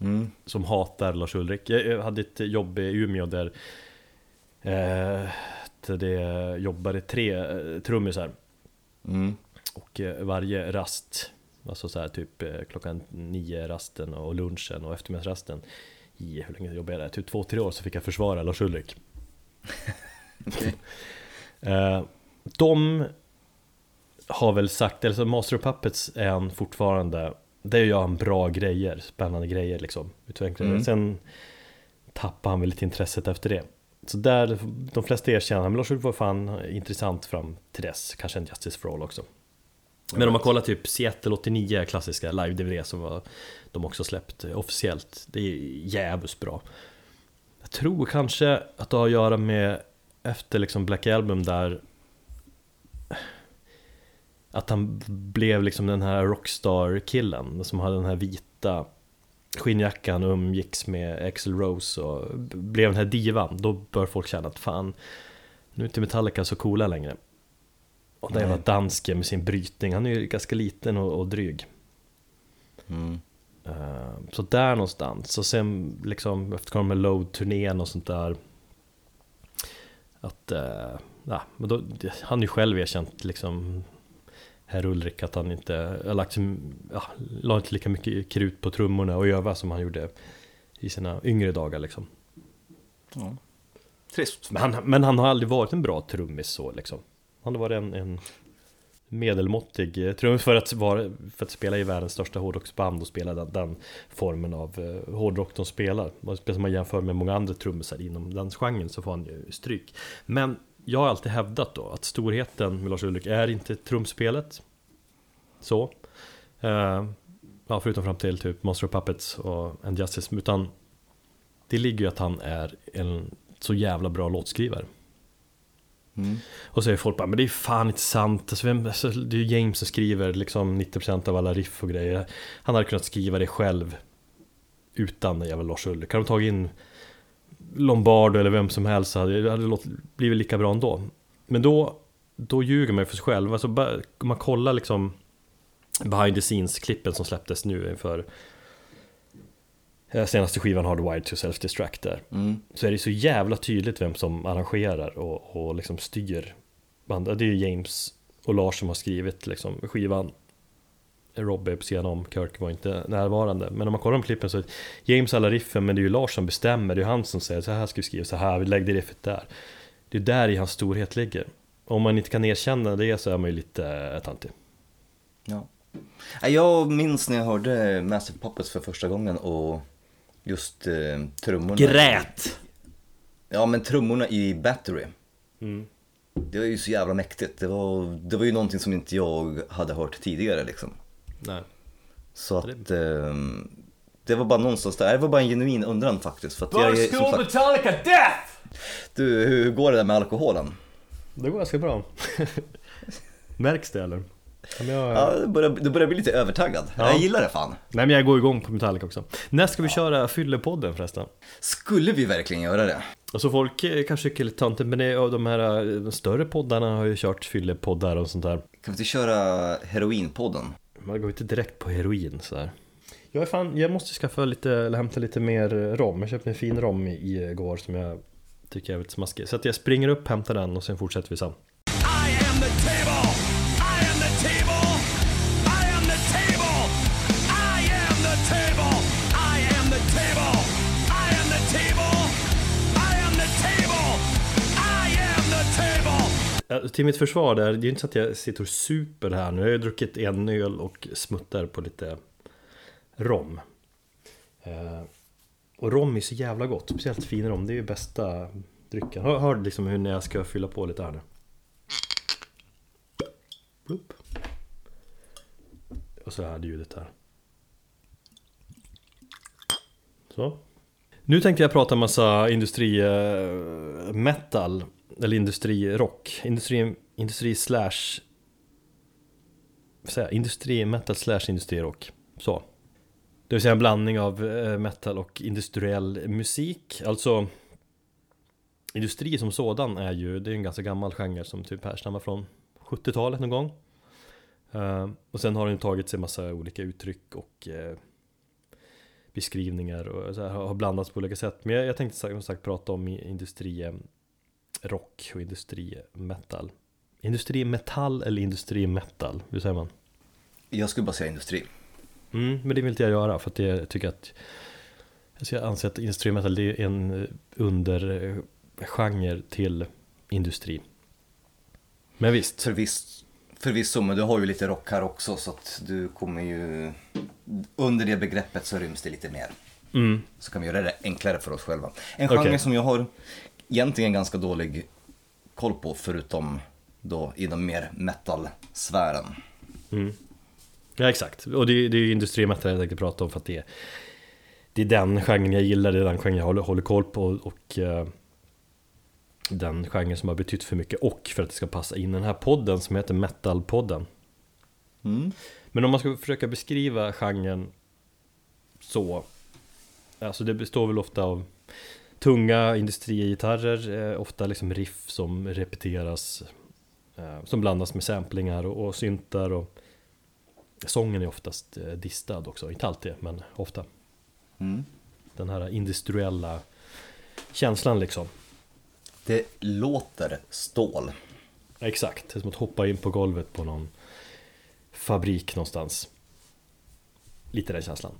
S1: Mm.
S2: Som hatar Lars Ulrik Jag, hade ett jobb i Umeå där eh, det jobbade tre eh, trummisar
S1: Mm.
S2: Och eh, varje rast Alltså så här typ eh, klockan nio rasten och lunchen och eftermiddagsrasten I hur länge jobbade jag där? Typ två, tre år så fick jag försvara Lars Ulrik
S1: Okej.
S2: Eh, de har väl sagt, eller så Master of Puppets är han fortfarande Där gör han bra grejer, spännande grejer liksom Utvecklar det.
S1: Mm.
S2: Sen tappar han väl lite intresset efter det Så där, de flesta erkänner, men Lars Ulrik var fan intressant fram till dess Kanske en Justice for All också Men om man kollar typ Seattle 89 klassiska live-DVD som var de också släppt officiellt Det är jävligt bra Jag tror kanske att det har att göra med efter liksom Black Album där att han blev liksom den här rockstar-killen som hade den här vita skinnjackan och umgicks med Axl Rose och blev den här divan. Då bör folk känna att fan, nu är inte Metallica så coola längre. Och den jävla dansken med sin brytning, han är ju ganska liten och, och dryg.
S1: Mm.
S2: Eh, Så där någonstans, och sen liksom efter med Load-turnén och sånt där Att, eh, ja, men då, han har ju själv erkänt liksom herr Ulrik att han inte har lagt ja, la inte lika mycket krut på trummorna och öva som han gjorde i sina yngre dagar liksom.
S1: Ja. Trist.
S2: Men han, men han har aldrig varit en bra trummis så liksom. Han har varit en, en medelmåttig eh, trummis för att, vara, för att spela i världens största hårdrocksband och spela den, den formen av eh, hårdrock de spelar. Om man jämför med många andra trummisar inom den genren så får han ju stryk. Men jag har alltid hävdat då att storheten med Lars Ulrik är inte trumspelet. Så. Uh, ja, förutom fram till typ Monster of Puppets och And Justice. Utan det ligger ju att han är en så jävla bra låtskrivare. Mm. Och så är folk bara, men det är fan inte sant. Alltså, vem, alltså, det är James som skriver liksom 90% av alla riff och grejer. Han hade kunnat skriva det själv utan jävla Lars Ulrik. Kan de tagit in Lombardo eller vem som helst så hade det hade blivit lika bra ändå. Men då, då ljuger man ju för sig själv. Alltså, om man kollar liksom behind the scenes-klippen som släpptes nu inför senaste skivan Hardwired to Self-Destruct där. Mm. Så är det så jävla tydligt vem som arrangerar och, och liksom styr bandet. Det är ju James och Lars som har skrivit liksom skivan. Robbie på sidan om, Kirk var inte närvarande. Men om man kollar på klippen så är James alla riffen, men det är ju Lars som bestämmer. Det är ju han som säger så här ska vi skriva, så här, lägg det riffet där. Det är där i hans storhet ligger. Om man inte kan erkänna det så är man ju lite tantig.
S1: Ja. Jag minns när jag hörde Massive Puppets för första gången och just eh, trummorna.
S2: Grät!
S1: Ja men trummorna i Battery. Mm. Det var ju så jävla mäktigt. Det var, det var ju någonting som inte jag hade hört tidigare liksom.
S2: Nej.
S1: Så att eh, det var bara någonstans där, det var bara en genuin undran faktiskt. För att jag är,
S2: som sagt, Metallica Death!
S1: Du, hur går det där med alkoholen?
S2: Det går ganska bra. Märks det eller?
S1: Jag... Ja, du börjar, du börjar bli lite övertaggad. Ja. Jag gillar det fan.
S2: Nej men jag går igång på Metallica också. När ska vi ja. köra Fyllepodden förresten?
S1: Skulle vi verkligen göra det?
S2: Alltså folk kanske tycker lite töntigt men det, de här de större poddarna har ju kört fyllepoddar och sånt där. Kan
S1: vi inte köra Heroinpodden?
S2: Man går inte direkt på heroin sådär. Jag, är fan, jag måste skaffa lite, eller hämta lite mer rom. Jag köpte en fin rom igår som jag tycker är väldigt smaskig. Så att jag springer upp, hämtar den och sen fortsätter vi sen. Till mitt försvar där, det är ju inte så att jag sitter och super här nu. Jag har ju druckit en öl och smuttar på lite rom. Eh, och rom är så jävla gott, speciellt fin rom. Det är ju bästa drycken. Hör, hör liksom hur när jag ska fylla på lite här nu. Blup. Och så här ljudet här. Så. Nu tänkte jag prata en massa industri-metal eh, eller industrirock, industri, industri slash säga, industri metal slash industrirock. Så. Det vill säga en blandning av eh, metal och industriell musik. Alltså Industri som sådan är ju, det är en ganska gammal genre som typ härstammar från 70-talet någon gång. Uh, och sen har den tagit sig massa olika uttryck och uh, beskrivningar och så här, har blandats på olika sätt. Men jag, jag tänkte som sagt prata om industri rock och industrimetal. Industrimetall eller industrimetal? Hur säger man?
S1: Jag skulle bara säga industri.
S2: Mm, men det vill inte jag göra för att jag tycker att alltså jag anser att industrimetal är en undergenre till industri. Men visst.
S1: Förvisso, förvisso, men du har ju lite rock här också så att du kommer ju under det begreppet så ryms det lite mer. Mm. Så kan vi göra det enklare för oss själva. En genre okay. som jag har egentligen ganska dålig koll på förutom då inom mer metal-sfären.
S2: Mm. Ja exakt, och det, det är ju industrimetal jag tänkte prata om för att det, det är den genren jag gillar, det är den genren jag håller, håller koll på och uh, den genren som har betytt för mycket och för att det ska passa in i den här podden som heter Metalpodden. Mm. Men om man ska försöka beskriva genren så, alltså det består väl ofta av tunga industrigitarrer, eh, ofta liksom riff som repeteras eh, Som blandas med samplingar och, och syntar och Sången är oftast eh, distad också, inte alltid men ofta mm. Den här industriella känslan liksom
S1: Det låter stål
S2: Exakt, det är som att hoppa in på golvet på någon fabrik någonstans. Lite den känslan.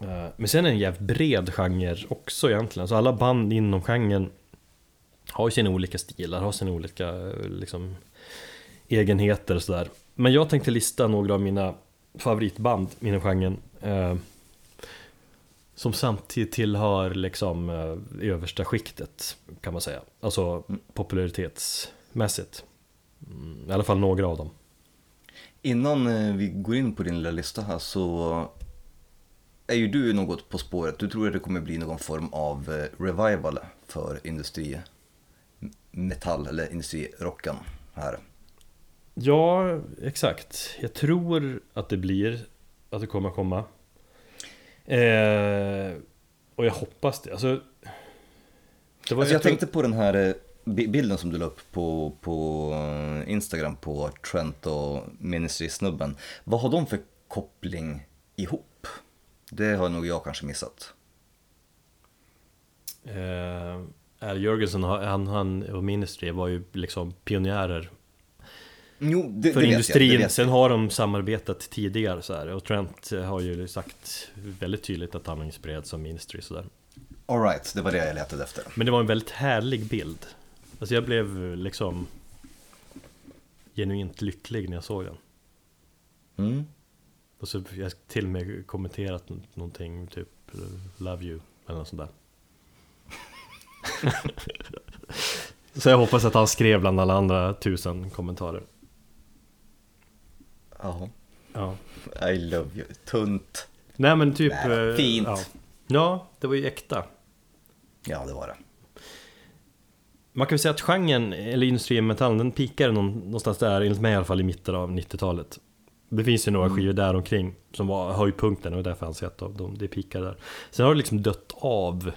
S2: Eh, men sen är det en jävligt bred genre också egentligen. Så alla band inom genren har ju sina olika stilar, har sina olika eh, liksom, egenheter och sådär. Men jag tänkte lista några av mina favoritband inom genren. Eh, som samtidigt tillhör liksom eh, översta skiktet kan man säga. Alltså popularitetsmässigt. Mm, I alla fall några av dem.
S1: Innan eh, vi går in på din lilla lista här så är ju du något på spåret. Du tror att det kommer bli någon form av eh, revival för industri metall eller industrirocken här.
S2: Ja, exakt. Jag tror att det blir, att det kommer komma. Eh, och jag hoppas det. Alltså,
S1: det var, alltså jag, jag tänkte på den här eh, bilden som du la upp på, på eh, Instagram på Trent och Ministry-snubben. Vad har de för koppling ihop? Det har nog jag kanske missat.
S2: Eh, Al Jörgensen han, han och Ministry var ju liksom pionjärer
S1: Jo, det,
S2: för
S1: det
S2: industrin.
S1: Jag,
S2: Sen har de samarbetat tidigare så här, och Trent har ju sagt väldigt tydligt att han inspirerats av Ministry sådär.
S1: Alright, det var det jag letade efter.
S2: Men det var en väldigt härlig bild. Alltså jag blev liksom genuint lycklig när jag såg den.
S1: Mm.
S2: Och så jag till och med kommenterat någonting typ Love you eller något sånt där. så jag hoppas att han skrev bland alla andra tusen kommentarer.
S1: Jaha.
S2: Ja.
S1: I love you. Tunt.
S2: Nej men typ...
S1: Nej, eh, fint.
S2: Ja. ja, det var ju äkta.
S1: Ja, det var det.
S2: Man kan väl säga att genren, eller industrimetallen, den pikade någonstans där, enligt mig i alla fall, i mitten av 90-talet. Det finns ju några mm. skivor där omkring som var höjdpunkten och därför anser jag att de, det pikade där. Sen har det liksom dött av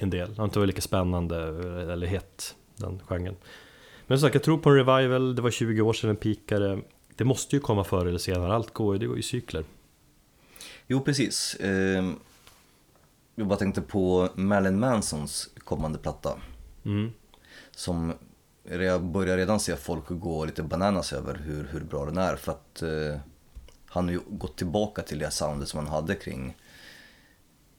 S2: en del. Det har inte varit lika spännande eller hett, den genren. Men som sagt, jag tror på en revival, det var 20 år sedan den pikade. Det måste ju komma förr eller senare, allt går ju, det går i cykler.
S1: Jo, precis. Eh, jag bara tänkte på Marilyn Mansons kommande platta.
S2: Mm.
S1: Som jag börjar redan se folk gå lite bananas över hur, hur bra den är. För att eh, han har ju gått tillbaka till det soundet som han hade kring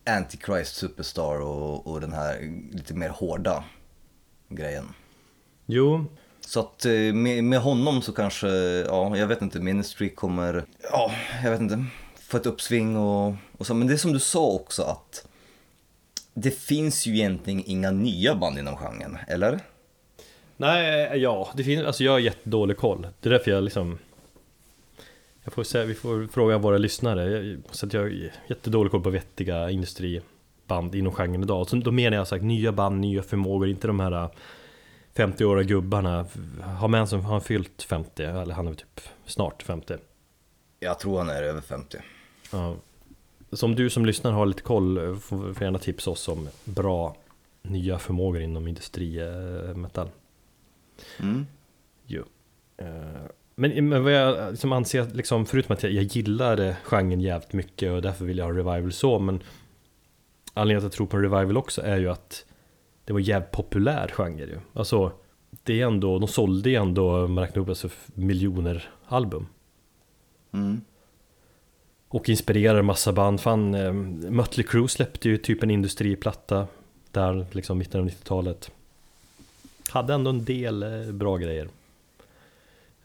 S1: Antichrist Superstar och, och den här lite mer hårda grejen.
S2: Jo.
S1: Så att eh, med, med honom så kanske, ja jag vet inte, Ministry kommer, ja jag vet inte, få ett uppsving och, och så. Men det är som du sa också att det finns ju egentligen inga nya band inom genren, eller?
S2: Nej, ja, det finns, alltså jag har jättedålig koll. Det är därför jag liksom jag får säga, vi får fråga våra lyssnare. Så att jag har jättedålig koll på vettiga industriband inom genren idag. Så då menar jag sagt nya band, nya förmågor, inte de här 50-åriga gubbarna. Har Manson har han fyllt 50? Eller han är typ snart 50?
S1: Jag tror han är över 50.
S2: Ja. Så om du som lyssnar har lite koll, får, får gärna tipsa oss om bra nya förmågor inom industrimetall.
S1: Mm.
S2: Jo. Eh, men, men vad jag liksom anser, liksom, förutom att jag, jag gillar genren jävligt mycket och därför vill jag ha revival så, men anledningen till att jag tror på en revival också är ju att det var jävligt populär genre ju. Alltså, det är ändå, de sålde ju ändå, man räknar upp alltså, miljoner album.
S1: Mm.
S2: Och inspirerar massa band. Fan, eh, Mötley Crüe släppte ju typ en industriplatta där liksom mitten av 90-talet. Hade ändå en del eh, bra grejer.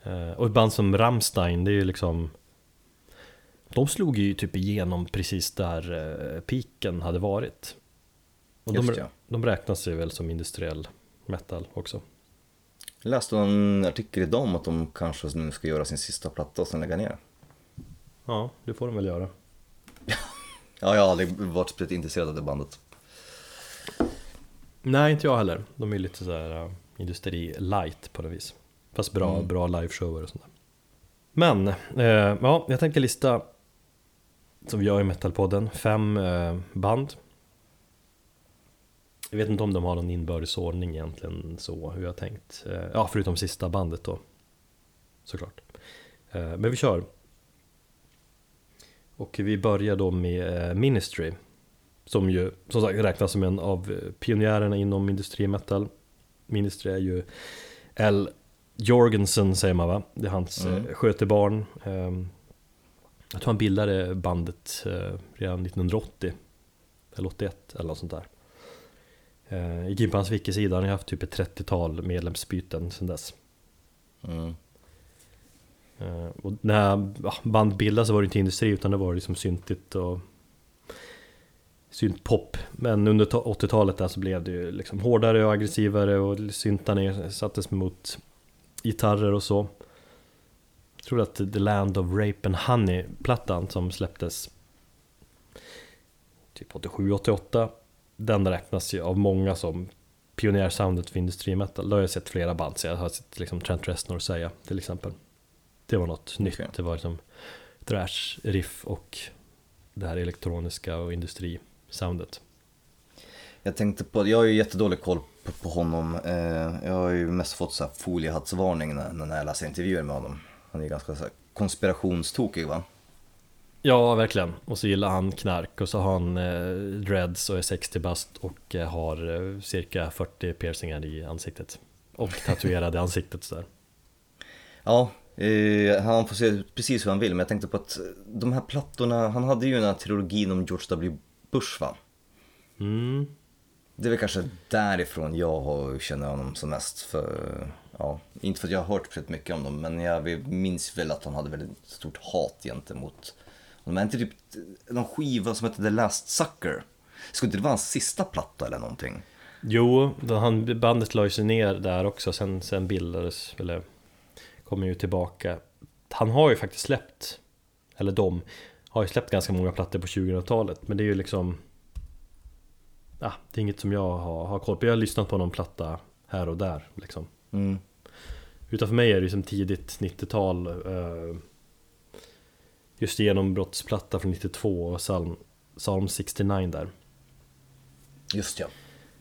S2: Eh, och ett band som Rammstein, det är ju liksom De slog ju typ igenom precis där eh, piken hade varit. Och de, ja. de räknas ju väl som industriell metal också.
S1: Jag läste en artikel idag om att de kanske nu ska göra sin sista platta och sen lägga ner.
S2: Ja, det får de väl göra.
S1: Ja, jag har aldrig varit speciellt intresserad av det bandet
S2: Nej, inte jag heller. De är lite såhär uh, industri light på något vis. Fast bra, mm. bra liveshower och sånt där. Men, eh, ja, jag tänker lista som vi gör i Metalpodden, fem eh, band. Jag vet inte om de har någon inbördes ordning egentligen så hur jag tänkt. Eh, ja, förutom sista bandet då. Såklart. Eh, men vi kör. Och vi börjar då med eh, Ministry. Som ju som sagt räknas som en av pionjärerna inom industrimetal. Ministry är ju L Jorgensen säger man va? Det är hans
S1: Mm.
S2: mm. skötebarn. Ehm, Jag tror han bildade bandet eh, redan 1980 Eller 81 eller något sånt där Eh, Gick in på hans wiki-sida, han har haft typ ett 30-tal medlemsbyten sedan dess
S1: Mm.
S2: Eh, Och när band bildades så var det inte industri utan det var liksom syntigt och syntpop Men under to- 80-talet där så blev det ju liksom hårdare och aggressivare och syntarna sattes mot gitarrer och så. Jag tror att The Land of Rape and Honey plattan som släpptes Typ 87-88 Den räknas ju av många som pionjärsoundet för industrimetal Det har jag sett flera band säga, jag har sett liksom Trent Reznor säga till exempel. Det var något nytt,
S1: Okej.
S2: det var liksom thrash, riff och det här elektroniska och industrisoundet
S1: Jag tänkte på, jag har ju jättedålig koll på, på honom. Eh, jag har ju mest fått så här foliehattsvarning när, när jag läser intervjuer med honom. Han är ganska så här konspirationstokig va?
S2: Ja, verkligen. Och så gillar han knark och så har han eh, dreads och är 60 bast och eh, har eh, cirka 40 piercingar i ansiktet. Och tatuerade ansiktet sådär.
S1: Ja, eh, han får se precis hur han vill, men jag tänkte på att de här plattorna, han hade ju den här trilogin om George W. Bush va?
S2: Mm.
S1: Det är väl kanske därifrån jag har, känner honom som mest. För, ja, inte för att jag har hört speciellt mycket om dem, men jag minns väl att han hade väldigt stort hat gentemot honom. Inte typ någon skiva som hette The Last Sucker. Skulle inte det vara hans sista platta eller någonting?
S2: Jo, han, bandet la sig ner där också, sen, sen bildades, eller kommer ju tillbaka. Han har ju faktiskt släppt, eller de, har ju släppt ganska många plattor på 2000-talet, men det är ju liksom Ja, det är inget som jag har, har koll på. Jag har lyssnat på någon platta här och där liksom.
S1: Mm.
S2: Utan för mig är det liksom tidigt 90-tal eh, Just genombrottsplatta från 92 och Psalm, Psalm 69 där
S1: Just ja.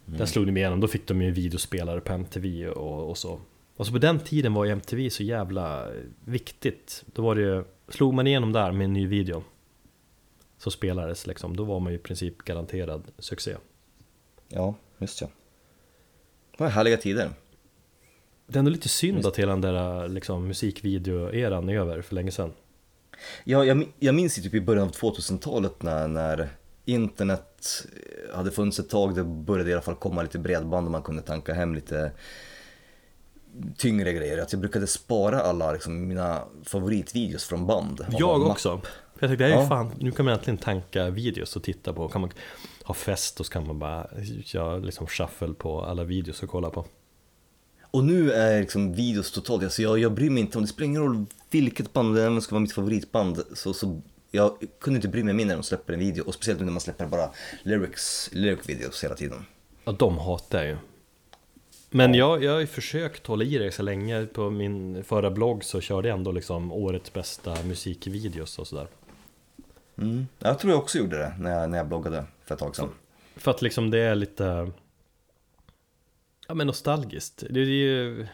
S2: Där slog de igenom, då fick de ju videospelare på MTV och, och så Och så på den tiden var ju MTV så jävla viktigt Då var det ju, slog man igenom där med en ny video Så spelades liksom, då var man ju i princip garanterad succé
S1: Ja, just ja. Det var härliga tider.
S2: Det är ändå lite synd att hela den där liksom, musikvideo-eran är över för länge sedan
S1: Ja, jag, jag minns ju typ i början av 2000-talet när, när internet hade funnits ett tag. Det började i alla fall komma lite bredband och man kunde tanka hem lite tyngre grejer. Att jag brukade spara alla liksom, mina favoritvideos från band.
S2: Jag också. Jag tänkte,
S1: Ja.
S2: fan, nu kan man äntligen tanka videos och titta på. Kan man ha fest och så kan man bara köra liksom shuffle på alla videos och kolla på.
S1: Och nu är liksom videos totalt, alltså jag, jag bryr mig inte om, det spelar ingen roll vilket band det ska vara mitt favoritband. Så, så jag kunde inte bry mig mindre när de släpper en video och speciellt när man släpper bara lyrics, lyric videos hela tiden.
S2: Ja, de hatar jag ju. Men jag, jag har ju försökt hålla i det så länge. På min förra blogg så körde jag ändå liksom årets bästa musikvideos och sådär.
S1: Mm. Jag tror jag också gjorde det när jag, när jag bloggade för ett tag sedan.
S2: För att liksom det är lite Ja men nostalgiskt. Det är ju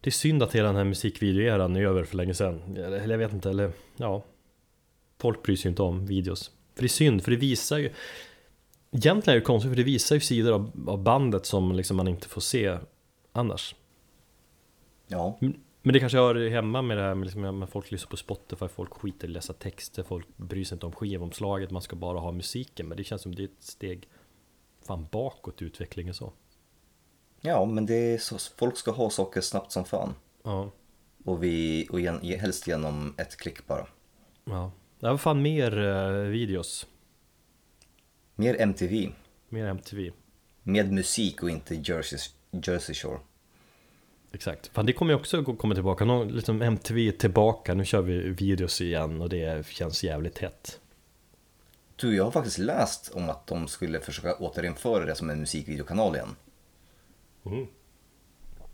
S2: Det är synd att hela den här musikvideoeran är över för länge sedan. Eller jag vet inte, eller ja. Folk bryr sig inte om videos. För det är synd, för det visar ju Egentligen är det konstigt för det visar ju sidor av, av bandet som liksom man inte får se annars.
S1: Ja,
S2: Men det kanske hör hemma med det här med, liksom, folk lyssnar på Spotify, folk skiter i att läsa texter, folk bryr sig inte om skivomslaget, man ska bara ha musiken. Men det känns som det är ett steg fan bakåt i utvecklingen så.
S1: ja men det är så, folk ska ha saker snabbt som fan.
S2: Ja,
S1: Och, vi, och gen, helst genom ett klick bara.
S2: ja. Det var fan mer eh, videos,
S1: Mer MTV,
S2: mer MTV.
S1: med musik och inte Jersey, Jersey Shore.
S2: Exakt. Fan det kommer ju också komma tillbaka, Nå, liksom MTV är tillbaka, nu kör vi videos igen och det känns jävligt hett.
S1: Du, jag har faktiskt läst om att de skulle försöka återinföra det som en musikvideokanal igen.
S2: Mm.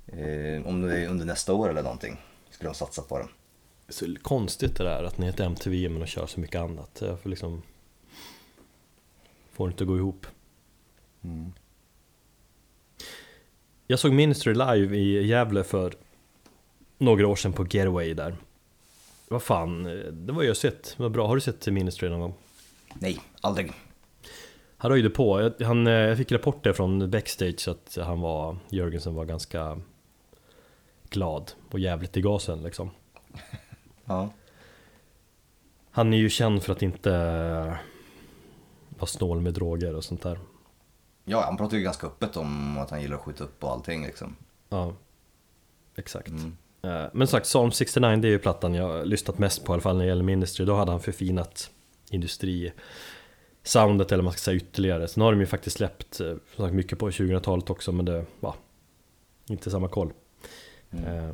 S1: Eh, om det är under nästa år eller någonting. Skulle de satsa på det.
S2: Så konstigt det där att ni heter MTV men de kör så mycket annat. Jag får liksom Får inte gå ihop. Jag såg Ministry live i Gävle för några år sedan på Getaway där. Vad fan, det var ju sett. Vad bra. Har du sett Ministry någon gång?
S1: Nej, aldrig.
S2: Han röjde på. Han, eh, jag fick rapporter från backstage att han var, Jörgensen var ganska glad och jävligt i gasen liksom.
S1: Ja.
S2: Han är ju känd för att inte vara snål med droger och sånt där.
S1: Ja, han pratar ju ganska öppet om att han gillar att skjuta upp och allting liksom.
S2: Ja, exakt.
S1: Mm.
S2: Eh, Men sagt, Psalm 69 det är ju plattan jag har lyssnat mest på i alla fall när det gäller Ministry. Då hade han förfinat industri soundet eller man ska säga ytterligare. Sen har de ju faktiskt släppt eh, som sagt, mycket på 2000-talet också men det var inte samma koll.
S1: Mm.
S2: Eh,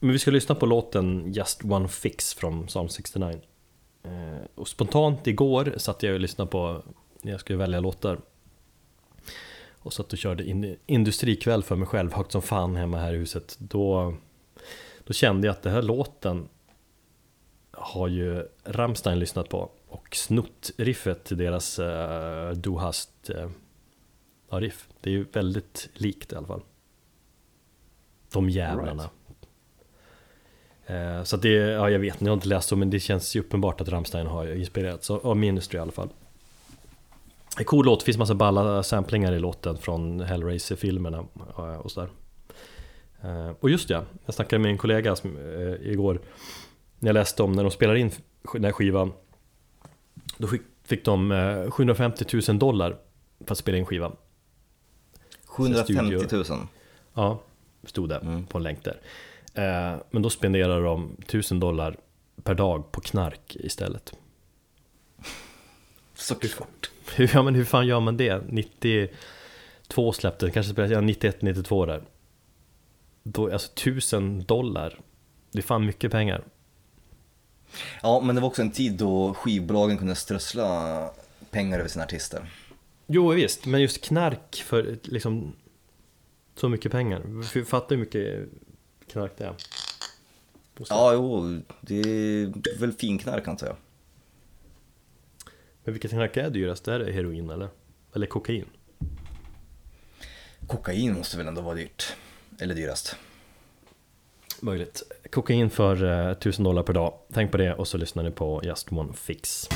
S2: Men vi ska lyssna på låten Just One Fix från Psalm 69. Eh, Och spontant igår satt jag och lyssnade på när jag skulle välja låtar. Och satt och körde in, industrikväll för mig själv högt som fan hemma här i huset. Då, då kände jag att den här låten har ju Rammstein lyssnat på och snott riffet till deras uh, Du hast uh, ja, riff. Det är ju väldigt likt i alla fall. De jävlarna. Eh, Så att det, ja jag vet, jag har inte läst så men det känns ju uppenbart att Rammstein har inspirerats av av Ministry i alla fall. Cool låt, det finns massa balla samplingar i låten från Hellraiser-filmerna eh, och sådär. Eh, Och just ja, jag snackade med en kollega som, eh, igår när jag läste om när de spelar in den här skivan. Då fick, fick de eh, 750 000 dollar för att spela in skivan.
S1: 750 000.
S2: Ja, stod det
S1: Mm.
S2: på en länk där. Eh, Men då spenderar de 1000 dollar per dag på knark istället.
S1: Såklart.
S2: Hur, ja, men hur fan gör man det? 92 släppte, kanske spelas, ja 91, 92 där. Då, alltså 1000 dollar. Det är fan mycket pengar.
S1: Ja, men det var också en tid då skivbolagen kunde strössla pengar över sina artister.
S2: Jo visst, men just knark för liksom så mycket pengar. För- Fattar hur mycket knark det är.
S1: Ja, jo, det är väl finknark antar jag.
S2: Men vilket knark är dyrast? Är det heroin eller? Eller kokain?
S1: Kokain måste väl ändå vara dyrt. Eller dyrast.
S2: Möjligt. Kokain för eh, 1000 dollar per dag. Tänk på det och så lyssnar ni på Just One Fix.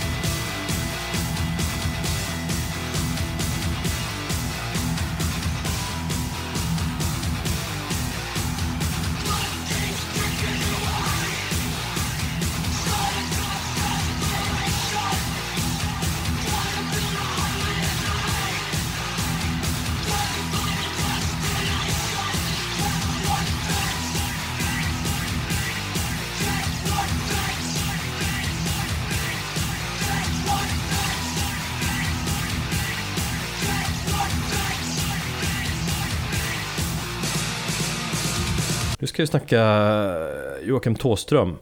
S2: Snacka Joakim Tåström.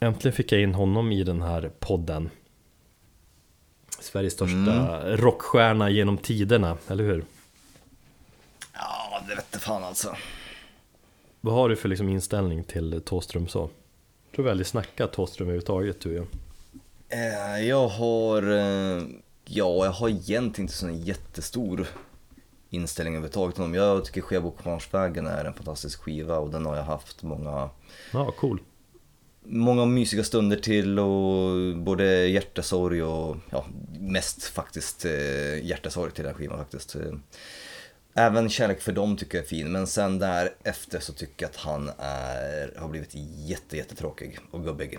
S2: Äntligen fick jag in honom i den här podden. Sveriges största rockstjärna genom tiderna, eller hur?
S1: Ja, det vette fan alltså.
S2: Vad har du för liksom inställning till Tåström så? Jag tror vi aldrig snackat Tåström överhuvudtaget du och jag.
S1: Eh, Jag har, eh, ja, jag har egentligen inte sån jättestor inställning överhuvudtaget till honom. Jag tycker Skebokvarnsvägen är en fantastisk skiva och den har jag haft många,
S2: Ja, cool.
S1: många mysiga stunder till och både hjärtesorg och, ja, mest faktiskt eh, hjärtesorg till den skivan faktiskt. Eh, Även Kärlek för dem tycker jag är fin, men sen därefter så tycker jag att han är, har blivit jätte, jättetråkig och gubbig.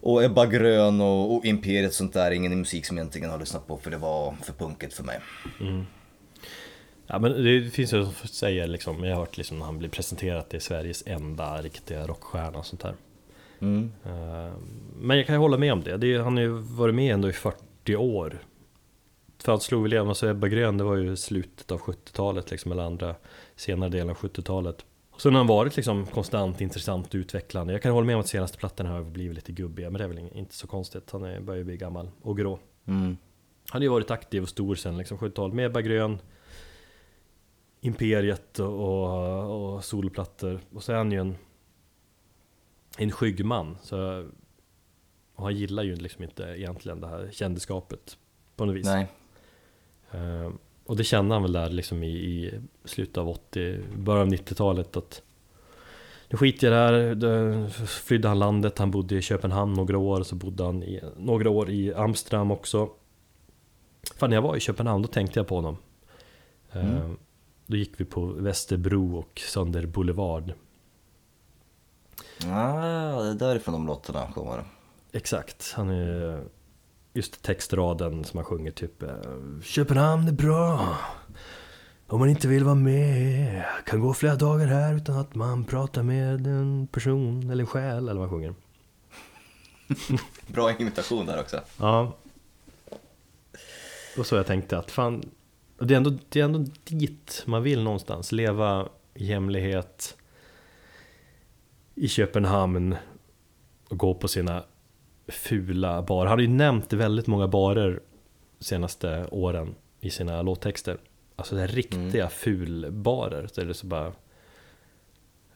S1: Och Ebba Grön och, och Imperiet och sånt där, ingen musik som jag egentligen har lyssnat på för det var för punkigt för mig.
S2: Ja men det finns ju som säger liksom, jag har hört liksom när han blir presenterad till Sveriges enda riktiga rockstjärna och sånt där.
S1: Mm.
S2: Eh, Men jag kan ju hålla med om det, det är, han har ju varit med ändå i 40 år. För han slog väl igenom, alltså Ebba Grön, det var ju slutet av 70-talet liksom, eller andra senare delen av 70-talet. Och sen har han varit liksom konstant intressant och utvecklande. Jag kan hålla med om att senaste plattorna har blivit lite gubbiga, men det är väl inte så konstigt. Han är, börjar ju bli gammal och grå.
S1: Mm.
S2: Han har ju varit aktiv och stor sen liksom 70-talet med Ebba Grön Imperiet och, och, och solplattor. Och så är han ju en En skygg man så Och han gillar ju liksom inte egentligen det här kändisskapet På något vis.
S1: Nej.
S2: Eh, Och det kände han väl där liksom i, i slutet av 80 Början av 90-talet att Nu skiter jag i det här, då flydde han landet, han bodde i Köpenhamn några år, så bodde han i, några år i Amsterdam också. Fan när jag var i Köpenhamn då tänkte jag på honom. Eh,
S1: Mm.
S2: Då gick vi på Västerbro och Sönder Boulevard.
S1: Ah, det är därifrån de låtarna kommer.
S2: Exakt, han är just textraden som han sjunger typ eh, Köpenhamn är bra om man inte vill vara med Kan gå flera dagar här utan att man pratar med en person eller en själ eller vad han sjunger
S1: Bra imitation där också.
S2: Ja Och så jag tänkte att fan det är, ändå, det är ändå dit man vill någonstans Leva i hemlighet I Köpenhamn Och gå på sina fula barer. Han har ju nämnt väldigt många barer senaste åren i sina låttexter. Alltså det är riktiga mm. fulbarer. Så är det så bara...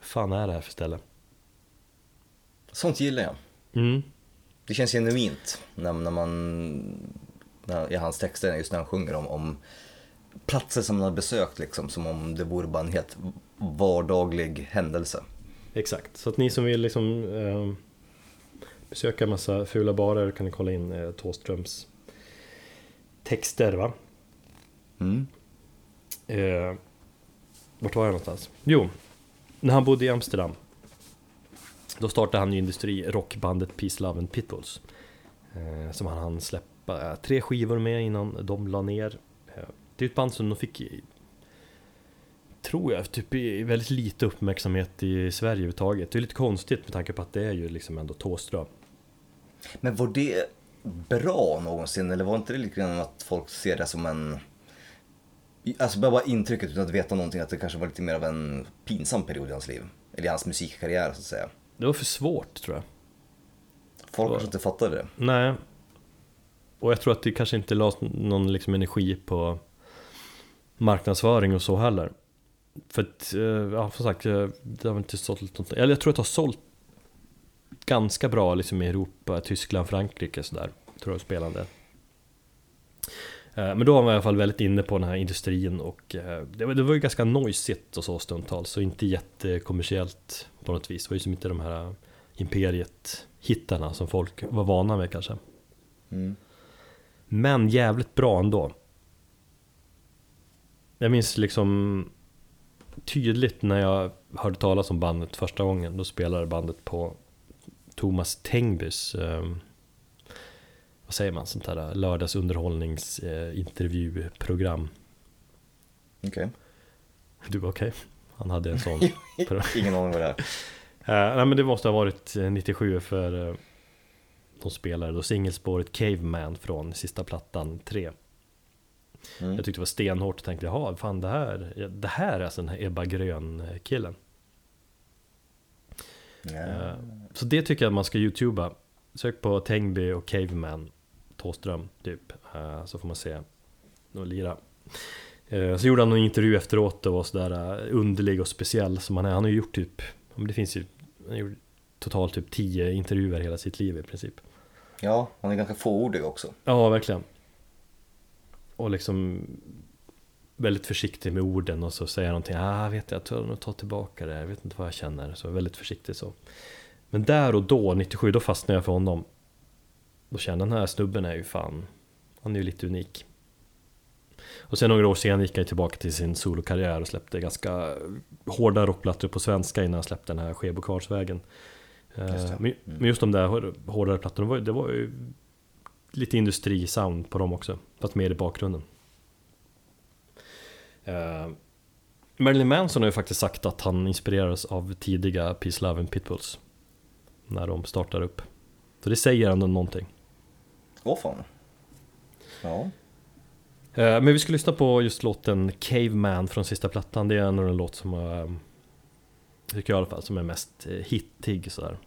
S2: fan är det här för ställe?
S1: Sånt gillar jag.
S2: Mm.
S1: Det känns genuint när, när man, när, i hans texter, just när han sjunger om, om platser som han har besökt liksom, som om det vore bara en helt vardaglig händelse.
S2: Exakt, så att ni som vill liksom eh, besöka en massa fula barer kan ni kolla in eh, Tåströms texter va?
S1: Mm.
S2: Eh, vart var jag någonstans? Jo, när han bodde i Amsterdam Då startade han ju industri, rockbandet Peace, Love and Pitbulls eh, Som han hann släppa eh, tre skivor med innan de la ner Det är ett band som de fick tror jag, typ väldigt lite uppmärksamhet i Sverige överhuvudtaget. Det är lite konstigt med tanke på att det är ju liksom ändå Thåström.
S1: Men var det bra någonsin eller var inte det lite grann att folk ser det som en... Alltså bara intrycket utan att veta någonting att det kanske var lite mer av en pinsam period i hans liv. Eller i hans musikkarriär så att säga.
S2: Det var för svårt tror jag.
S1: Folk kanske inte fattade det.
S2: Nej. Och jag tror att det kanske inte lades någon liksom energi på marknadsföring och så heller. För att, eh, ja som sagt, eh, det har inte sålt något. Eller jag tror att det har sålt ganska bra liksom i Europa, Tyskland, Frankrike sådär. Tror jag spelande. Eh, men då var man i alla fall väldigt inne på den här industrin och det var, det var ju ganska noisigt och så stundtals. Så inte jättekommersiellt på något vis. Det var ju som inte de här Imperiet-hittarna som folk var vana med kanske.
S1: Mm.
S2: Men jävligt bra ändå. Jag minns liksom tydligt när jag hörde talas om bandet första gången. Då spelade bandet på Thomas Tengbys eh, vad säger man, sånt här lördagsunderhållningsintervjuprogram. Eh,
S1: okej. Okay.
S2: Du var okej? Okay? Han hade en sån.
S1: Ingen aning vad det är.
S2: Uh, nej men det måste ha varit 97 för uh, de spelade då singelspåret Caveman från sista plattan 3. Mm. Jag tyckte det var stenhårt och tänkte jaha, fan det här, det här är alltså den här Ebba Grön killen.
S1: Yeah.
S2: Så det tycker jag att man ska youtuba. Sök på Tengby och Caveman Tåström typ. Eh, så får man se och lira. Eh, så gjorde han en intervju efteråt och var sådär eh, underlig och speciell som han är. Han har ju gjort typ, det finns ju, han har gjort totalt typ tio intervjuer hela sitt liv i princip.
S1: Ja, han är ganska fåordig också.
S2: Ja, verkligen och liksom väldigt försiktig med orden och så säger någonting, ah, vet jag, jag tror nog ta tillbaka det, jag vet inte vad jag känner, så väldigt försiktig så. Men där och då, 97, då fastnade jag för honom. Då kände den här snubben är ju fan, han är ju lite unik. Och sen några år senare gick han tillbaka till sin solokarriär och släppte ganska hårda rockplattor på svenska innan han släppte den här Skebokvarnsvägen.
S1: Just
S2: mm. Men just de där hårdare plattorna, det var ju lite industrisound på dem också, fast mer i bakgrunden. Uh, Marilyn Manson har ju faktiskt sagt att han inspirerades av tidiga Peace Love and Pitbulls när de startar upp. Så det säger ändå någonting.
S1: Åh fan. Ja.
S2: Uh, men vi ska lyssna på just låten Caveman från sista plattan. Det är en av de låt som uh, tycker jag i alla fall, som är mest hittig sådär.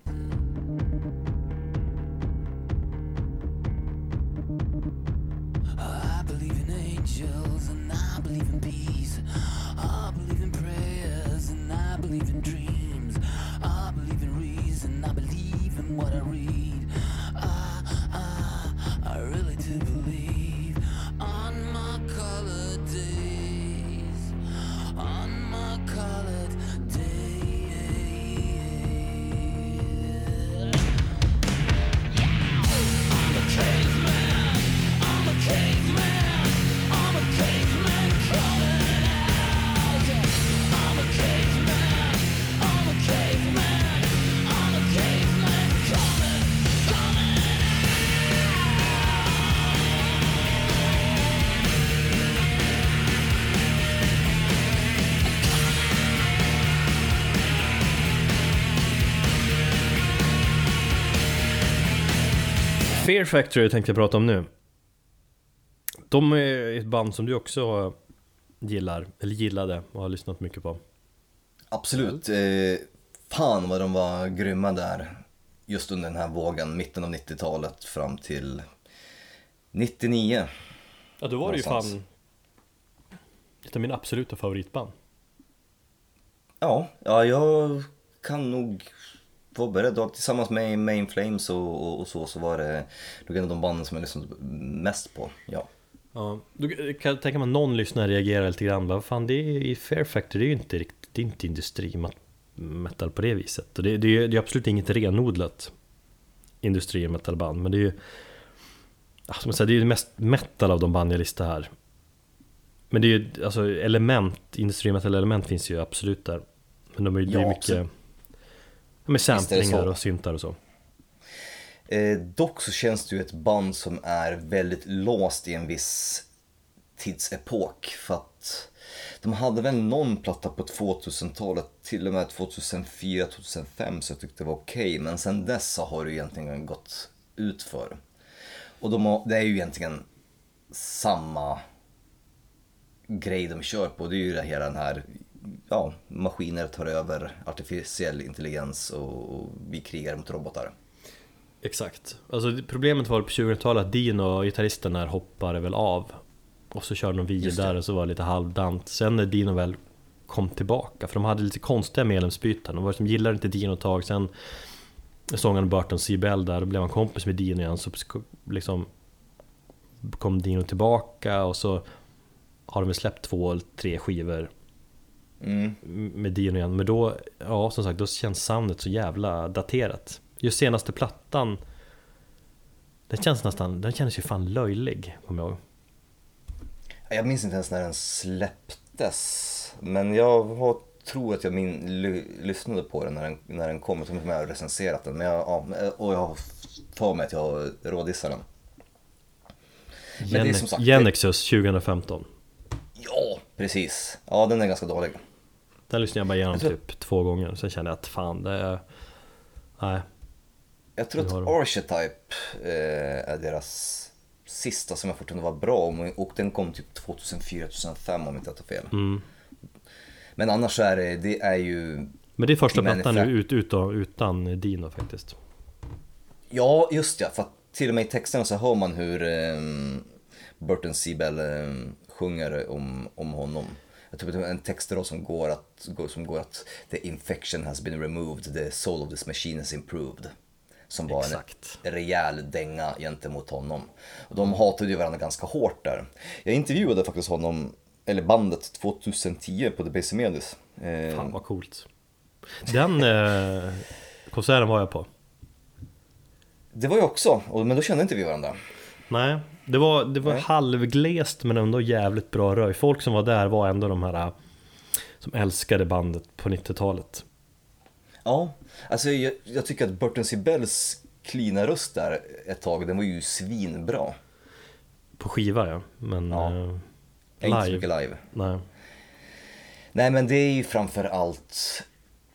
S2: Fear Factory tänkte jag prata om nu. De är ett band som du också gillar, eller gillade och har lyssnat mycket på.
S1: Absolut. Eh, fan vad de var grymma där. Just under den här vågen, mitten av 90-talet fram till 99.
S2: Ja, då var det ju fan ett av mina absoluta favoritband.
S1: Ja, ja jag kan nog beredd. Och Tillsammans med Main Flames och, och, och så, så var det nog en av de banden som jag lyssnade mest på. Ja.
S2: Ja, då kan tänka mig att någon lyssnare reagerar lite grann. Vad fan, det är i Fair Factory, det är ju inte riktigt, det är inte industrimetal på det viset. Och det, det, är, det är absolut inget renodlat industrimetalband, men det är ju ja, som jag säger, det är ju mest metal av de band jag listar här. Men det är ju, alltså element, industrimetal element finns ju absolut där. Men de är ju det är
S1: Ja,
S2: mycket ja, med samplingar och syntar och så.
S1: Eh, dock så känns det ju ett band som är väldigt låst i en viss tidsepok. För att de hade väl någon platta på 2000-talet, till och med 2004-2005 så jag tyckte det var okej. Men sen dess så har det egentligen gått ut för. Och de har, det är ju egentligen samma grej de kör på. Det är ju det hela den här, ja, maskiner tar över artificiell intelligens och, och vi krigar mot robotar.
S2: Exakt. Alltså problemet var på 2000-talet att Dino, gitarristen där, hoppade väl av. Och så körde de vidare och så var det lite halvdant. Sen när Dino väl kom tillbaka, för de hade lite konstiga medlemsbyten. De var som gillade inte Dino ett tag, sen sångaren Burton C. Bell där, då blev han kompis med Dino igen. Så liksom kom Dino tillbaka och så har de väl släppt två tre skivor
S1: Mm.
S2: med Dino igen. Men då, ja som sagt, då känns soundet så jävla daterat. Just senaste plattan, den känns nästan, den känns ju fan löjlig, kommer jag ihåg.
S1: Jag minns inte ens när den släpptes. Men jag har, tror att jag min, ly, lyssnade på den när den, när den kom. Jag tror inte jag har recenserat den. Men jag, ja, och jag har för mig att jag rådissar den. Sagt-
S2: Genexus 2015.
S1: Ja, precis. Ja, den är ganska dålig.
S2: Den lyssnade jag bara igenom
S1: Jag tror-
S2: typ två gånger, sen kände jag att fan det är... Nej,
S1: Jag tror att. Archetype eh, är deras sista som jag fortfarande var bra om. Och den kom typ 2004-2005 om inte jag tar fel.
S2: mm.
S1: Men annars så är det, det är ju
S2: Men det är första plattan nu ut, utan, utan Dino faktiskt.
S1: Ja, just ja. För att till och med i texterna så hör man hur um, Burton Seabell um, sjunger om, om honom. Jag tror att det är en text då som går, att, som går att The infection has been removed, the soul of this machine is improved. Som var
S2: Exakt.
S1: en rejäl dänga gentemot honom. Och de hatade ju varandra ganska hårt där. Jag intervjuade faktiskt honom, eller bandet, 2010 på The Basic Medis. Eh,
S2: Fan vad coolt. Den eh, konserten var jag på.
S1: Det var jag också, men då kände inte vi varandra.
S2: Nej, det var, det var
S1: Nej.
S2: halvglest men ändå jävligt bra röj. Folk som var där var ändå de här äh, som älskade bandet på 90-talet.
S1: Ja, alltså jag, jag tycker att Burton C. Bells cleana röst där ett tag, den var ju svinbra.
S2: På skiva ja, men
S1: Ja.
S2: eh,
S1: Inte så
S2: live,
S1: mycket live.
S2: nej.
S1: Nej men det är ju framför allt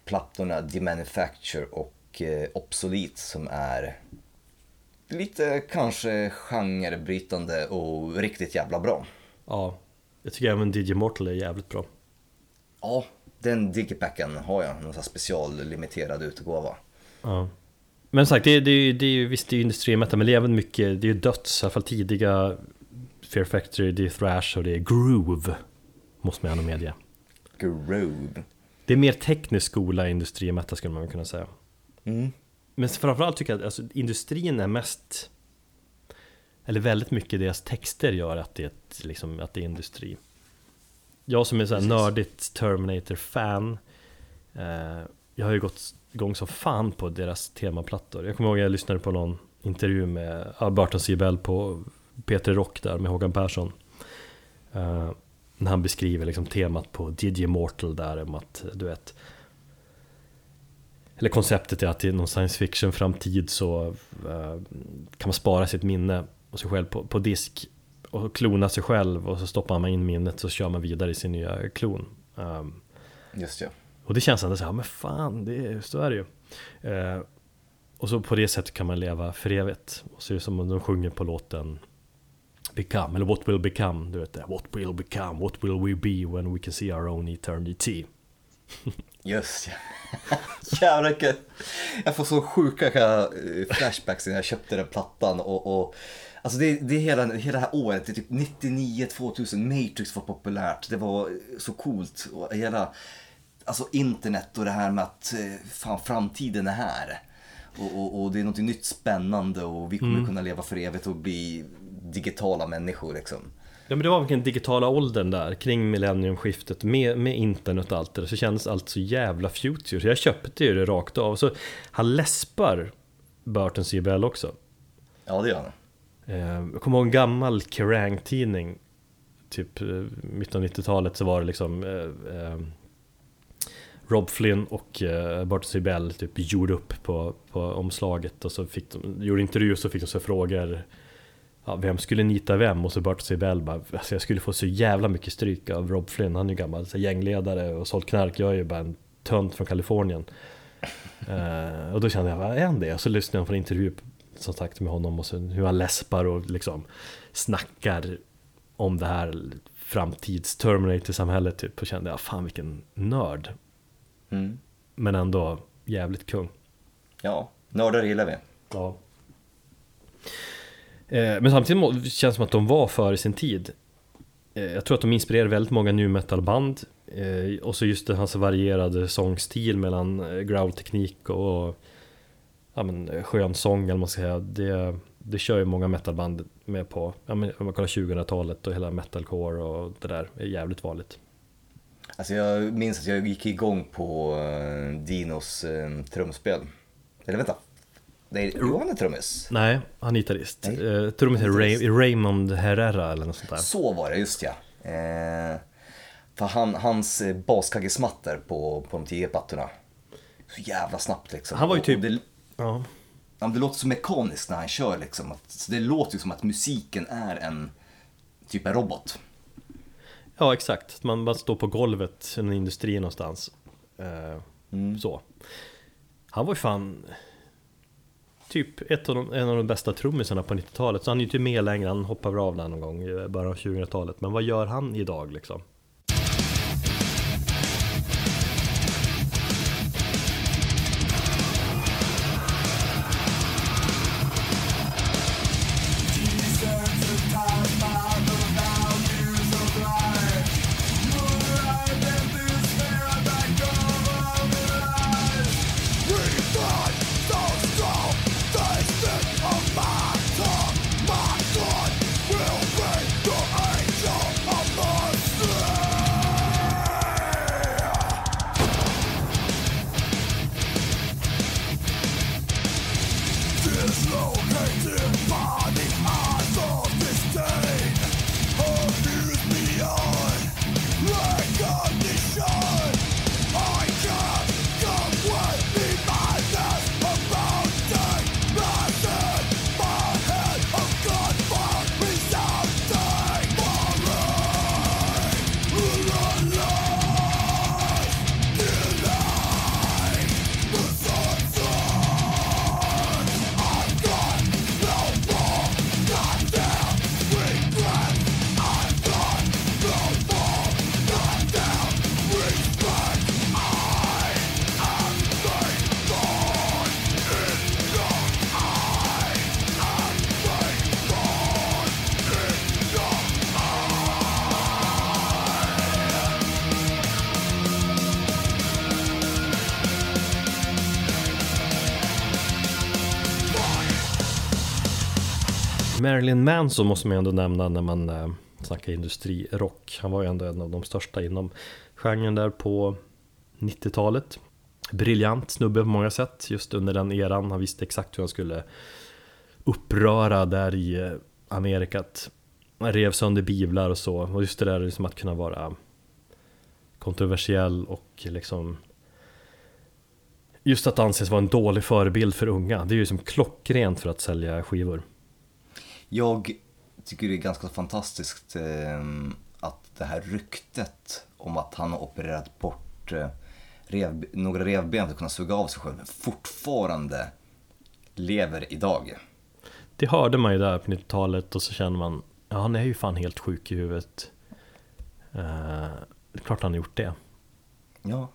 S1: plattorna Demanufacture och eh, Obsolete som är lite kanske genrebrytande och riktigt jävla bra.
S2: Ja, jag tycker även DJ Mortal är jävligt bra.
S1: Ja, den digipacken har jag, någon sån speciallimiterad utgåva.
S2: Ja. Men sagt, det, det, det är ju visst det är ju industrimetal men det är även mycket, det är ju döds, i alla fall tidiga Fear Factory, det är thrash och det är groove. Måste man ändå medge.
S1: Groove.
S2: Det är mer teknisk skola i industrimetal skulle man kunna säga.
S1: Mm.
S2: Men framförallt tycker jag att alltså, industrin är mest Eller väldigt mycket deras texter gör att det är, ett, liksom, att det är industri Jag som är så här
S1: Precis.
S2: nördigt Terminator-fan eh, Jag har ju gått igång som fan på deras temaplattor Jag kommer ihåg att jag lyssnade på någon intervju med C. Bell på Peter Rock där med Håkan Persson eh, När han beskriver liksom temat på Digi Mortal där om att du vet eller konceptet är att i någon science fiction framtid så eh, kan man spara sitt minne och sig själv på, på disk och klona sig själv och så stoppar man in minnet så kör man vidare i sin nya klon. Um,
S1: Just ja.
S2: och det känns ändå så här, men fan, det, är- så är det ju. Eh, Och så på det sättet kan man leva för evigt. Och så är det som om de sjunger på låten Become, eller What will become, du vet det. What will become, what will we be when we can see our own eternity.
S1: Just ja. Jävlar vilket... Jag får så sjuka eh, flashbacks när jag köpte den plattan och... och alltså det, det är hela, hela det här året, det är typ 99, 2000, Matrix var populärt, det var så coolt. Och hela, alltså internet och det här med att eh, fan, framtiden är här. Och, och, och det är något nytt spännande och vi kommer mm. kunna leva för evigt och bli digitala människor liksom.
S2: Ja men det var verkligen digitala åldern där kring millenniumskiftet med, med internet och allt det där så kändes allt så jävla future så jag köpte ju det rakt av. Så han läspar Burton C. Bell också.
S1: Ja det gör han.
S2: Eh, jag kommer ihåg en gammal Kerrang-tidning Typ eh, mitten av 90-talet så var det liksom eh, eh, Rob Flynn och eh, Burton C. Bell typ gjorde upp på, på omslaget och så fick de, gjorde intervju och så fick de så frågor ja, vem skulle nita vem? Och så Burt Sibel bara, alltså jag skulle få så jävla mycket stryk av Rob Flynn, han är ju gammal så gängledare och sålt knark, jag är ju bara en tönt från Kalifornien. uh, och då kände jag, vad är han det? Och så lyssnade jag på en intervju som sagt med honom och så hur han läspar och liksom snackar om det här framtids Terminator-samhället typ och kände jag, fan vilken nörd. Mm. Men ändå jävligt kung.
S1: Ja, nördar gillar vi.
S2: Ja. Eh, men samtidigt känns det som att de var före sin tid. Eh, jag tror att de inspirerar väldigt många nu metal-band. Eh, och så just det, hans varierade sångstil mellan growl-teknik och ja, men, skön sång eller vad man ska säga. Det, det kör ju många metalband med på, ja, men, om man kollar 2000-talet och hela metalcore och det där är jävligt vanligt.
S1: Alltså jag minns att jag gick igång på Dinos trumspel. Eller vänta, Nej, Johan är trummis.
S2: Nej, han är gitarrist. Eh, trummis är Ray, Raymond Herrera eller något sånt där.
S1: Så var det, just ja. Eh, för han, hans eh, baskaggesmattor på, på de tio plattorna. Så jävla snabbt liksom.
S2: Han var ju typ... Det,
S1: ja. det låter så mekaniskt när han kör liksom. Så det låter ju som att musiken är en typ en robot.
S2: Ja, exakt. Man bara står på golvet i en industri någonstans. Eh, mm. Så. Han var ju fan typ ett av de, en av de bästa trummisarna på 90-talet. Så han är ju inte med längre, han hoppar av där någon gång i början av 2000-talet. Men vad gör han idag liksom? Marilyn Manson måste man ju ändå nämna när man eh, snackar industrirock. Han var ju ändå en av de största inom genren där på 90-talet. Briljant snubbe på många sätt just under den eran. Han visste exakt hur han skulle uppröra där i eh, Amerika. Han rev sönder biblar och så. Och just det där liksom att kunna vara kontroversiell och liksom Just att anses vara en dålig förebild för unga, det är ju som klockrent för att sälja skivor.
S1: Jag tycker det är ganska fantastiskt eh, att det här ryktet om att han har opererat bort eh, rev, några revben för att kunna suga av sig själv fortfarande lever idag.
S2: Det hörde man ju där på 90-talet och så känner man Ja han är ju fan helt sjuk i huvudet uh, Det är klart han har gjort det
S1: Ja.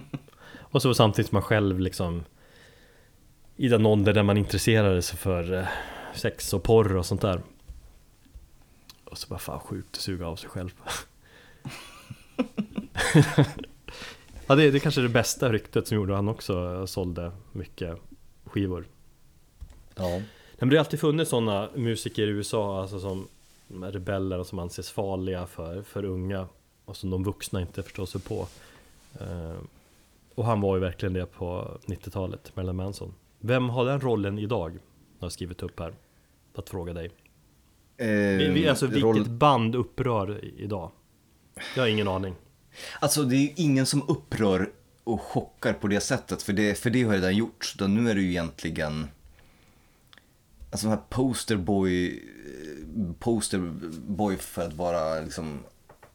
S2: och så samtidigt som man själv liksom I den ålder där man intresserade sig för uh, sex och porr och sånt där Och så bara fan sjukt att suga av sig själv Ja det, det är kanske det bästa ryktet som gjorde han också sålde mycket skivor
S1: Ja.
S2: men det har alltid funnits sådana musiker i USA alltså som är rebeller och som anses farliga för, för unga och som de vuxna inte förstår sig på. Eh, och han var ju verkligen det på 90-talet, Marilyn Manson. Vem har den rollen idag? Har skrivit upp här, att fråga dig.
S1: Eh,
S2: Vi- alltså vilket
S1: roll-
S2: band upprör idag? Jag har ingen aning.
S1: Alltså det är ju ingen som upprör och chockar på det sättet, för det, för det har redan gjort. Utan nu är det ju egentligen, alltså den här posterboy, posterboy för att vara liksom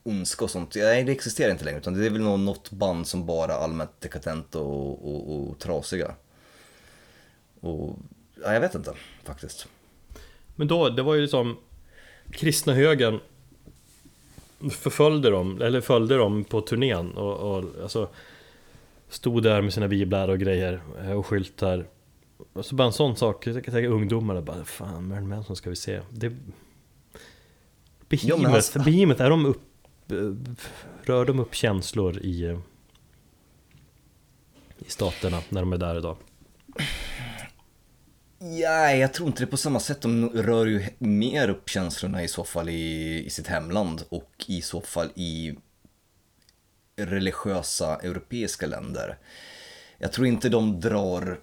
S1: ondska och sånt. Nej, det existerar inte längre, utan det är väl något band som bara allmänt dekadent och, och, och trasiga. Och, ja, jag vet inte faktiskt.
S2: Men då, det var ju som kristna högern förföljde dem, eller följde dem på turnén och, och alltså Stod där med sina biblar och grejer eh, och skyltar Och så bara en sån sak, jag tänker ungdomarna bara Fan, Marilyn Manson ska vi se det...
S1: Men alltså-
S2: Behemoth, är de upp... Rör de upp känslor i... eh, I staterna när de är där idag?
S1: Ja, jag tror inte det på samma sätt. De rör ju mer upp känslorna i så fall i, i sitt hemland och i så fall i religiösa europeiska länder. Jag tror inte de drar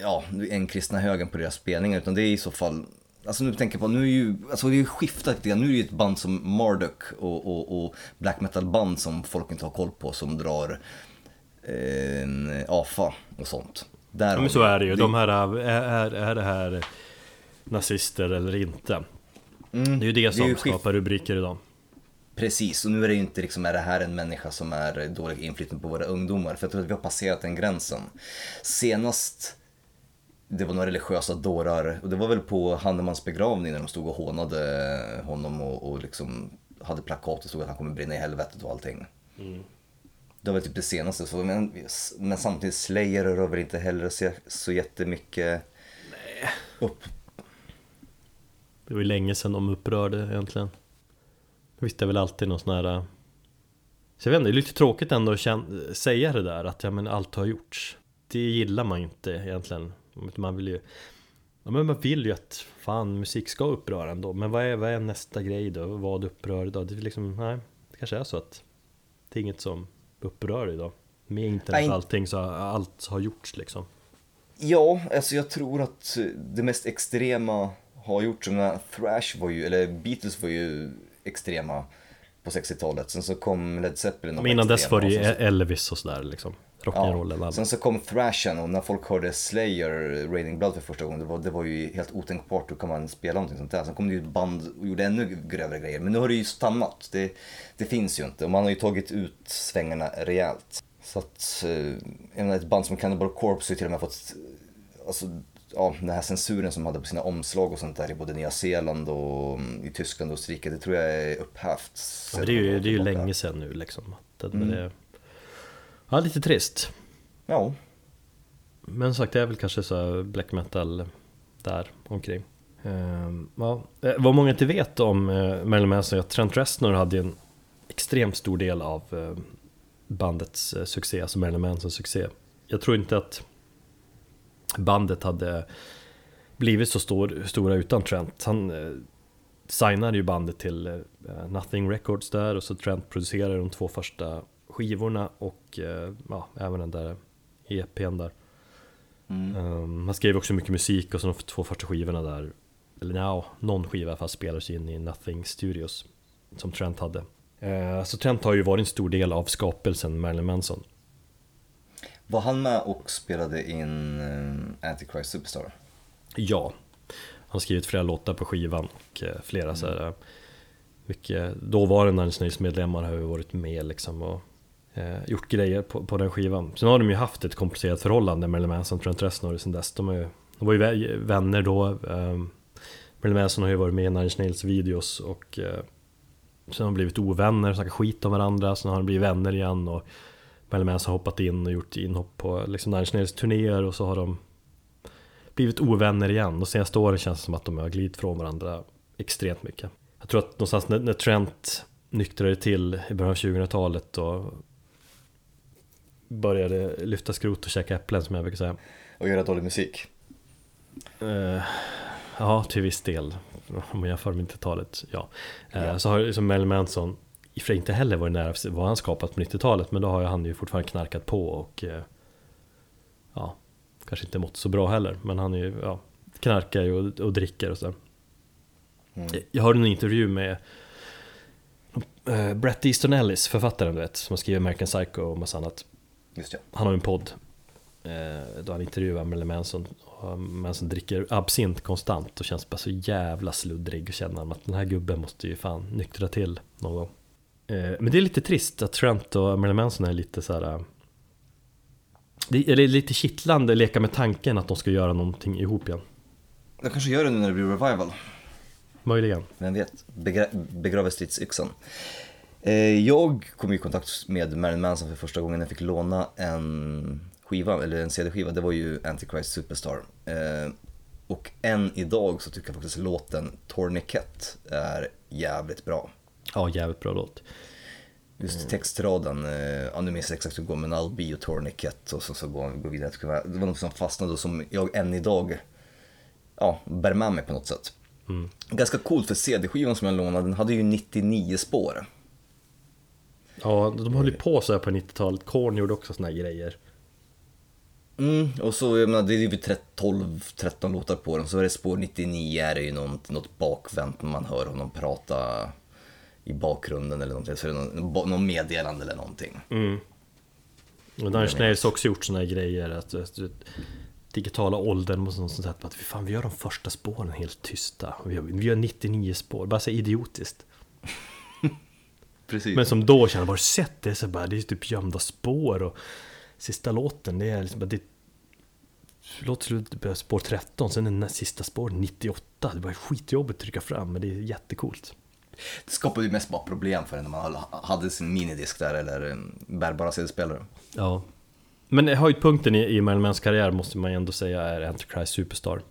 S1: ja, en kristna högen på deras spelningar utan det är i så fall Alltså nu tänker jag på, nu är ju, alltså det är ju skiftat lite. Nu är det ju ett band som Marduk och, och, och black metal band som folk inte har koll på som drar eh, eh AFA och sånt. Där
S2: Ja men så är det ju, de här, är, är, är det här nazister eller inte?
S1: Mm,
S2: Det är ju det som
S1: ju skift-
S2: skapar rubriker idag
S1: Precis, och nu är det ju inte liksom, är det här en människa som är dålig inflytande på våra ungdomar? För jag tror att vi har passerat den gränsen. Senast det var några religiösa dårar, och det var väl på Hannemans begravning när de stod och hånade honom och, och liksom hade plakat och stod att han kommer brinna i helvetet och allting. Det var väl typ det senaste, så, men, men samtidigt Slayer rör väl inte heller så, så jättemycket upp.
S2: Det var ju länge sedan de upprörde egentligen Visst det är väl alltid någon sån här Så jag vet inte, det är lite tråkigt ändå att känna, säga det där att ja men allt har gjorts Det gillar man ju inte egentligen Man vill ju Ja men man vill ju att fan musik ska uppröra ändå Men vad är, vad är nästa grej då? Vad upprör idag? Det är liksom, nej Det kanske är så att Det är inget som upprör idag. Med internet och allting så allt har gjorts liksom.
S1: Ja, alltså jag tror att det mest extrema har gjort som när Thrash var ju, eller Beatles var ju extrema på 60-talet. Sen så kom Led Zeppelin och
S2: Men innan dess var det ju Elvis och sådär liksom Rock'n'roll
S1: Ja, sen så kom thrashen och när folk hörde Slayer, Raining Blood för första gången, det var, det var ju helt otänkbart, hur kan man spela någonting sånt där? Sen kom det ju ett band och gjorde ännu grövre grejer, men nu har det ju stannat. Det, det finns ju inte och man har ju tagit ut svängarna rejält. Så att, eh, jag menar, ett band som Cannibal Corpse har ju till och med fått, alltså, ja, den här censuren som de hade på sina omslag och sånt där i både Nya Zeeland och mm, i Tyskland och Österrike, det tror jag är upphävt.
S2: Ja, det är ju, det är ju länge sedan nu liksom det,
S1: Mm.
S2: det, Ja, lite trist.
S1: Ja,
S2: Men som sagt, det är väl kanske så black metal där omkring. Ehm, ja. Eh, Vad många inte vet om uh, Marilyn Manson är att Trent Reznor hade en extremt stor del av eh, bandets eh, succé, alltså Marilyn Mansons succé. Jag tror inte att bandet hade blivit så stor, stora utan Trent. Han eh, signade ju bandet till eh, Nothing Records där och så Trent producerade de två första skivorna och eh, ja, även den där EPn där
S1: mm.
S2: Um, han skrev också mycket musik och så de två första skivorna där Eller nja, någon skiva fast spelades in i Nothing Studios Som Trent hade Eh, Så Trent har ju varit en stor del av skapelsen Marilyn Manson
S1: Var han med och spelade in eh, Antichrist Superstar?
S2: Ja Han har skrivit flera låtar på skivan och eh, flera
S1: Mm.
S2: så här eh, Mycket dåvarande Nine Snails medlemmar har ju varit med liksom och eh, gjort grejer på, på den skivan. Sen har de ju haft ett komplicerat förhållande Marilyn Manson och Trent Reznor sen dess. De, är, de var ju vänner då. Eh, Marilyn Manson har ju varit med i Nine Inch Nails videos och eh, sen har de blivit ovänner, snackat skit om varandra, sen har de blivit vänner igen och Marilyn Manson har hoppat in och gjort inhopp på liksom Nine Inch turnéer och så har de blivit ovänner igen. De senaste åren känns det som att de har glidit från varandra extremt mycket. Jag tror att någonstans när, när Trent nyktrade till i början av 2000-talet och började lyfta skrot och käka äpplen som jag brukar säga.
S1: Och göra dålig musik.
S2: Eh, ja, till viss del. Om jag jämför med 90-talet, ja. Eh,
S1: Ja.
S2: Så har ju som Mel Manson i för inte heller varit nära vad han skapat på 90-talet men då har han ju fortfarande knarkat på och eh, ja, kanske inte mått så bra heller men han är ju, ja, knarkar ju och, och dricker och sådär.
S1: Mm.
S2: Jag hörde en intervju med eh, Bret Easton Ellis, författaren du vet, som har skrivit American Psycho och massa annat. Han har en podd eh, då han intervjuar Marilyn Manson och Manson dricker absint konstant och känns bara så jävla sluddrig och känner att den här gubben måste ju fan nyktra till någon gång. Eh, men det är lite trist att Trent och Marilyn Manson är lite så här. eh, Det är lite kittlande, leka med tanken att de ska göra någonting ihop igen.
S1: De kanske gör det nu när det blir revival.
S2: Möjligen.
S1: Vem vet? Begra- begraver stridsyxan. Eh, jag kom i kontakt med Marilyn Manson för första gången jag fick låna en skiva, eller en CD-skiva. Det var ju Antichrist Superstar. Eh, och än idag så tycker jag faktiskt låten Tourniquet är jävligt bra.
S2: Ja, jävligt bra låt.
S1: Just textraden, eh, ja nu minns jag exakt hur det går, men I'll be your tourniquet och så, så går går vidare. Det var något som fastnade och som jag än idag ja, bär med mig på något sätt.
S2: Mm.
S1: Ganska coolt för CD-skivan som jag lånade, den hade ju 99 spår.
S2: Ja, de höll ju på så här på 90-talet. Korn gjorde också såna här grejer.
S1: Mm, och så, jag menar, det är ju 12-13 låtar på den, så är det spår 99 är det ju något, något bakvänt man hör honom prata i bakgrunden eller någonting, så är det någon, någon meddelande eller någonting.
S2: Mm. Och Inch Nails har också gjort såna här grejer att, att, att digitala åldern och sånt sätt att fan, vi gör de första spåren helt tysta. Vi gör, vi gör 99 spår, bara så idiotiskt.
S1: Precis.
S2: Men som då känner, bara sett det? Så bara, det är typ gömda spår och sista låten, det är liksom det Låt slut på spår 13, sen är den sista spår 98. Det var skitjobbigt att trycka fram, men det är jättecoolt.
S1: Det skapade ju mest bara problem för en när man hade sin minidisk där eller bärbara CD-spelare.
S2: Ja. Men höjdpunkten i, i Marilyn Mans karriär måste man ju ändå säga är Antichrist Superstar.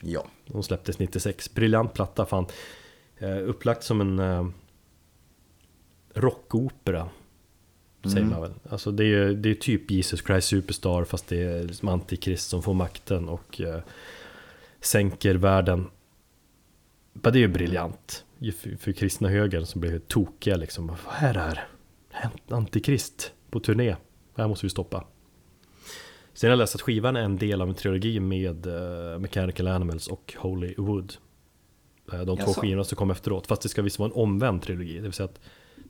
S1: Ja.
S2: De släpptes 96, briljant platta fan. Eh, upplagt som en eh, rockopera. Säger
S1: Mm.
S2: man väl. Alltså det är, det är typ Jesus Christ Superstar fast det är liksom antikrist som får makten och eh, sänker världen. Men det är ju briljant. För, för kristna högern som blev tokiga liksom. Vad är det här? Antikrist på turné. Det här måste vi stoppa. Sen har jag läst att skivan är en del av en trilogi med eh, Mechanical Animals och Holy Wood. Eh, de två skivorna som kom efteråt. Fast det ska visst vara en omvänd trilogi. Det vill säga att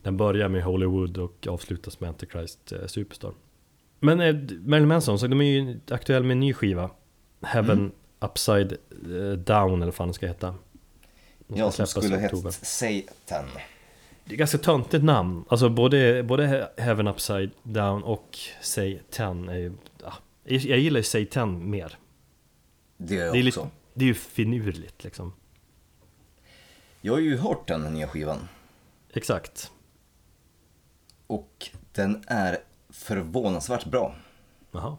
S2: den börjar med Holy Wood och avslutas med Antichrist eh, Superstar. Men eh, Marilyn Manson, så de är ju aktuell med en ny skiva. Heaven
S1: Mm.
S2: Upside eh, Down eller vad fan det ska heta. Den
S1: Ja, som skulle hett Satan.
S2: Det är ganska töntigt namn. Alltså både, både Heaven Upside Down och Say 10 är ju... Ja, jag gillar ju Say 10 mer.
S1: Det gör jag
S2: Det är,
S1: också.
S2: lite, det är ju finurligt liksom.
S1: Jag har ju hört den nya skivan.
S2: Exakt.
S1: Och den är förvånansvärt bra.
S2: Jaha.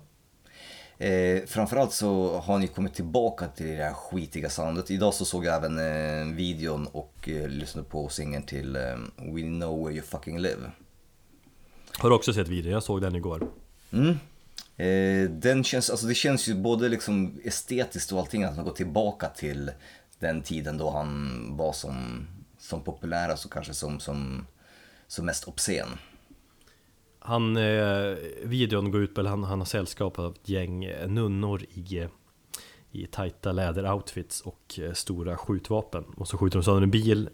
S1: Eh, framförallt så har ni kommit tillbaka till det här skitiga soundet. Idag så såg jag även eh, videon och eh, lyssnade på singeln till eh, We know where you fucking live.
S2: Har du också sett videon? Jag såg den igår.
S1: Mm. Eh, den känns, alltså det känns ju både liksom estetiskt och allting att man går tillbaka till den tiden då han var som, som populärast och kanske som, som, som mest obscen.
S2: Han, eh, videon går ut på, eller han, han har sällskap av ett gäng eh, nunnor i, i tajta läderoutfits och eh, stora skjutvapen. Och så skjuter de sönder en bil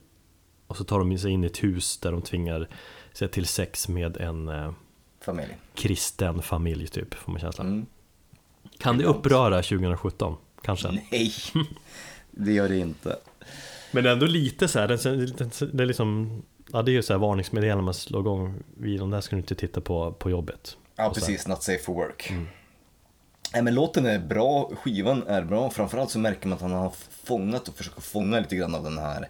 S2: och så tar de sig in i ett hus där de tvingar sig till sex med en eh,
S1: Familj.
S2: kristen familj typ, får man känslan.
S1: Mm.
S2: Kan det uppröra 2017? Kanske?
S1: Nej, det gör det inte.
S2: Men ändå lite så här, den, den, liksom Ja det är ju så här varningsmeddelande man slår igång videon, där ska du inte titta på på jobbet.
S1: Ja,
S2: Och
S1: precis. Not safe for work. Nej, men låten är bra, skivan är bra. Framförallt så märker man att han har fångat och försöker fånga lite grann av den här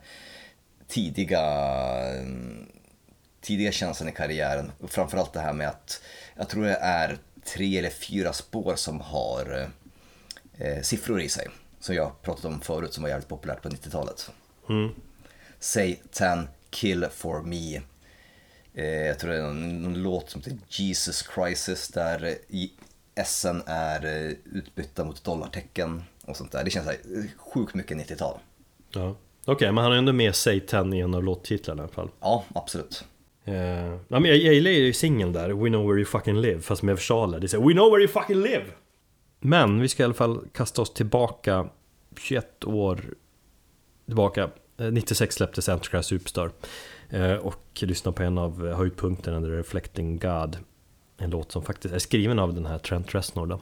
S1: tidiga, mm, tidiga känslan i karriären. Framförallt det här med att jag tror det är tre eller fyra spår som har eh, siffror i sig. Som jag pratat om förut som var jävligt populärt på 90-talet.
S2: Mm.
S1: Say 10, kill for me. Eh, jag tror det är någon, låt som heter Jesus Crisis där eh, SN är eh, utbytta mot dollartecken och sånt där. Det känns här, sjukt mycket 90-tal.
S2: Ja. Okej, men han har ändå med Satan i en av låttitlarna i alla fall.
S1: Ja, absolut.
S2: Eh, ja, men jag, jag gillar ju singeln där, We know where you fucking live, fast med versaler. Det här, We know where you fucking live! Men vi ska i alla fall kasta oss tillbaka 21 år tillbaka. Eh, 96 släpptes Antichrist Superstar. Eh, och lyssna på en av eh, höjdpunkterna, The Reflecting God. En låt som faktiskt är skriven av den här Trent Reznor då.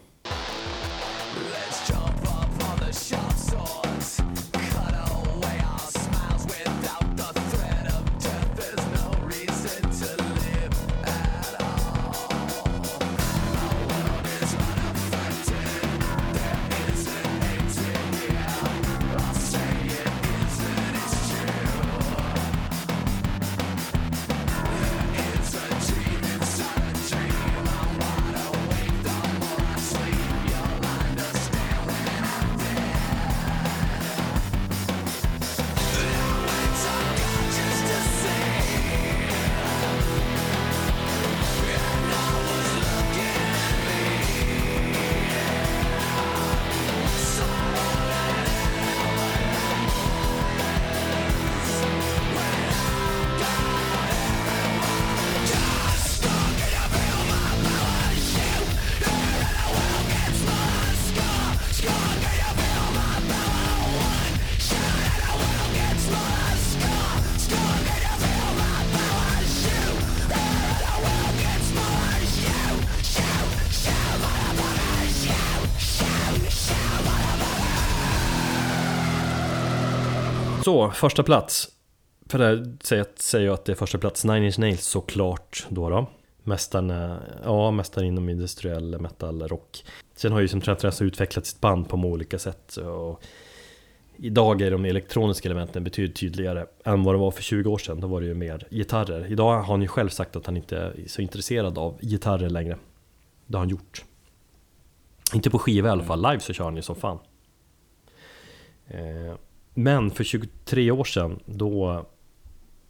S2: Så, första plats. För det här säger, säger jag att det är första plats. Nine Inch Nails såklart då då. Mästaren, eh, ja, mästaren inom industriell metal rock. Sen har ju som Trent utvecklat sitt band på många olika sätt. Och idag är de elektroniska elementen betydligt tydligare än vad det var för 20 år sedan. Då var det ju mer gitarrer. Idag har han ju själv sagt att han inte är så intresserad av gitarrer längre. Det har han gjort. Inte på skiva i alla fall, live så kör han ju som fan. Eh, men för 23 år sedan då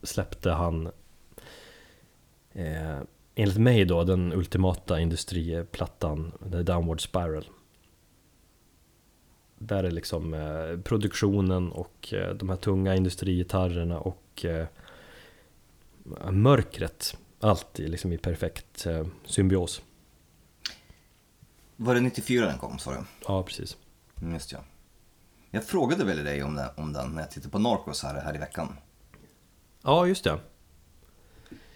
S2: släppte han eh, enligt mig då den ultimata industriplattan The Downward Spiral. Där är liksom eh, produktionen och eh, de här tunga industrigitarrerna och eh, mörkret alltid liksom i perfekt eh, symbios.
S1: Var det 94 den kom sa du?
S2: Ja, precis.
S1: Mm, Just ja. Jag frågade väl dig om den, om den när jag tittade på Narcos här, här i veckan.
S2: Ja, just det.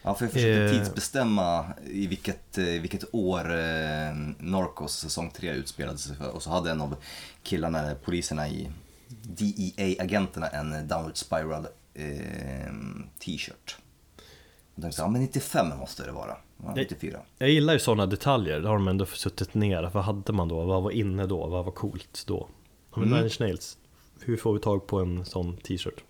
S1: Ja, för jag försökte
S2: Eh.
S1: tidsbestämma i vilket, eh, vilket år eh, Narcos säsong 3 utspelade sig för. Och så hade en av killarna, poliserna i DEA-agenterna, en Downward Spiral eh, t-shirt. Och tänkte, ja men 95 måste det vara. Ja, 94.
S2: Jag gillar ju sådana detaljer, där har de ändå suttit ner. Vad hade man då? Vad var inne då? Vad var coolt då? Men
S1: Mm.
S2: Nine Inch Nails, hur får vi tag på en sån t-shirt?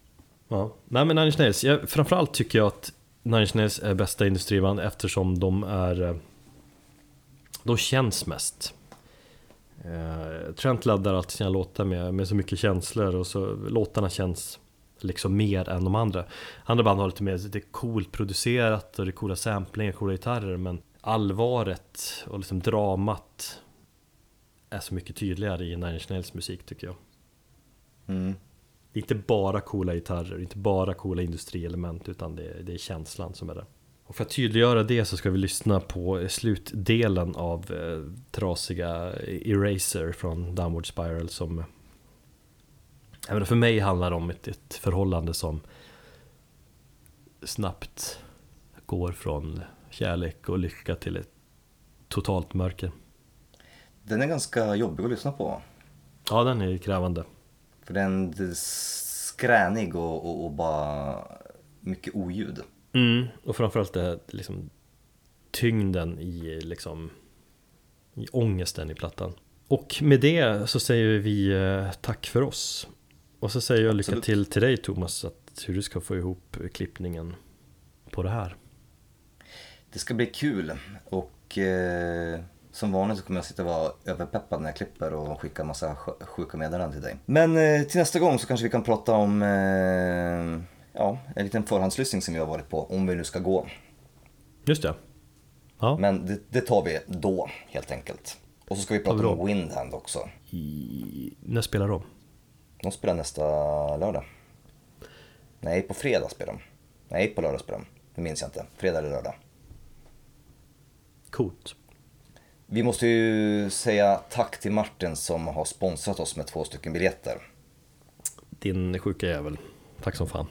S2: Ja, nej men Nine Inch Nails, jag, framförallt tycker jag att Nine Inch Nails är bästa industriband eftersom de är eh, De känns mest eh, Trent laddar alltid sina låtar med, med så mycket känslor och så låtarna känns liksom mer än de andra Andra band har lite mer, det är coolt producerat och det är coola samplingar, coola gitarrer men allvaret och liksom dramat är så mycket tydligare i Nine Inch Nails musik tycker jag
S1: Mm.
S2: Det är inte bara coola gitarrer, inte bara coola industrielement utan det är, det är känslan som är där. Och för att tydliggöra det så ska vi lyssna på slutdelen av eh, trasiga Eraser från Downward Spiral som menar, för mig handlar det om ett, ett förhållande som snabbt går från kärlek och lycka till ett totalt mörker.
S1: Den är ganska jobbig att lyssna på.
S2: Ja, den är krävande.
S1: För den är skränig och, och, och bara mycket oljud.
S2: Mm, och framförallt det här liksom tyngden i liksom i ångesten i plattan. Och med det så säger vi eh, tack för oss. Och så säger jag lycka
S1: Absolut.
S2: till till dig Thomas, att hur du ska få ihop klippningen på det här.
S1: Det ska bli kul och eh, som vanligt så kommer jag sitta och vara överpeppad när jag klipper och skicka en massa sj- sjuka meddelanden till dig. Men eh, till nästa gång så kanske vi kan prata om eh, ja, en liten förhandslyssning som vi har varit på, om vi nu ska gå.
S2: Just det. Ja,
S1: Men det, det tar vi då helt enkelt. Och så ska vi prata om Windhand också.
S2: i, när spelar de?
S1: De spelar nästa lördag. Nej, på fredag spelar de. Nej, på lördag spelar de. Det minns jag inte. Fredag eller lördag.
S2: Coolt.
S1: Vi måste ju säga tack till Martin som har sponsrat oss med två stycken biljetter.
S2: Din sjuka jävel. Tack som fan.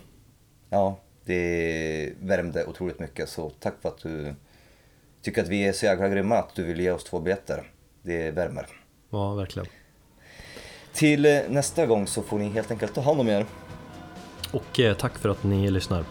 S1: Ja, det värmde otroligt mycket så tack för att du tycker att vi är så jäkla grymma att du vill ge oss två biljetter. Det värmer.
S2: Ja, verkligen.
S1: Till eh, nästa gång så får ni helt enkelt ta hand om er.
S2: Och eh, tack för att ni lyssnar.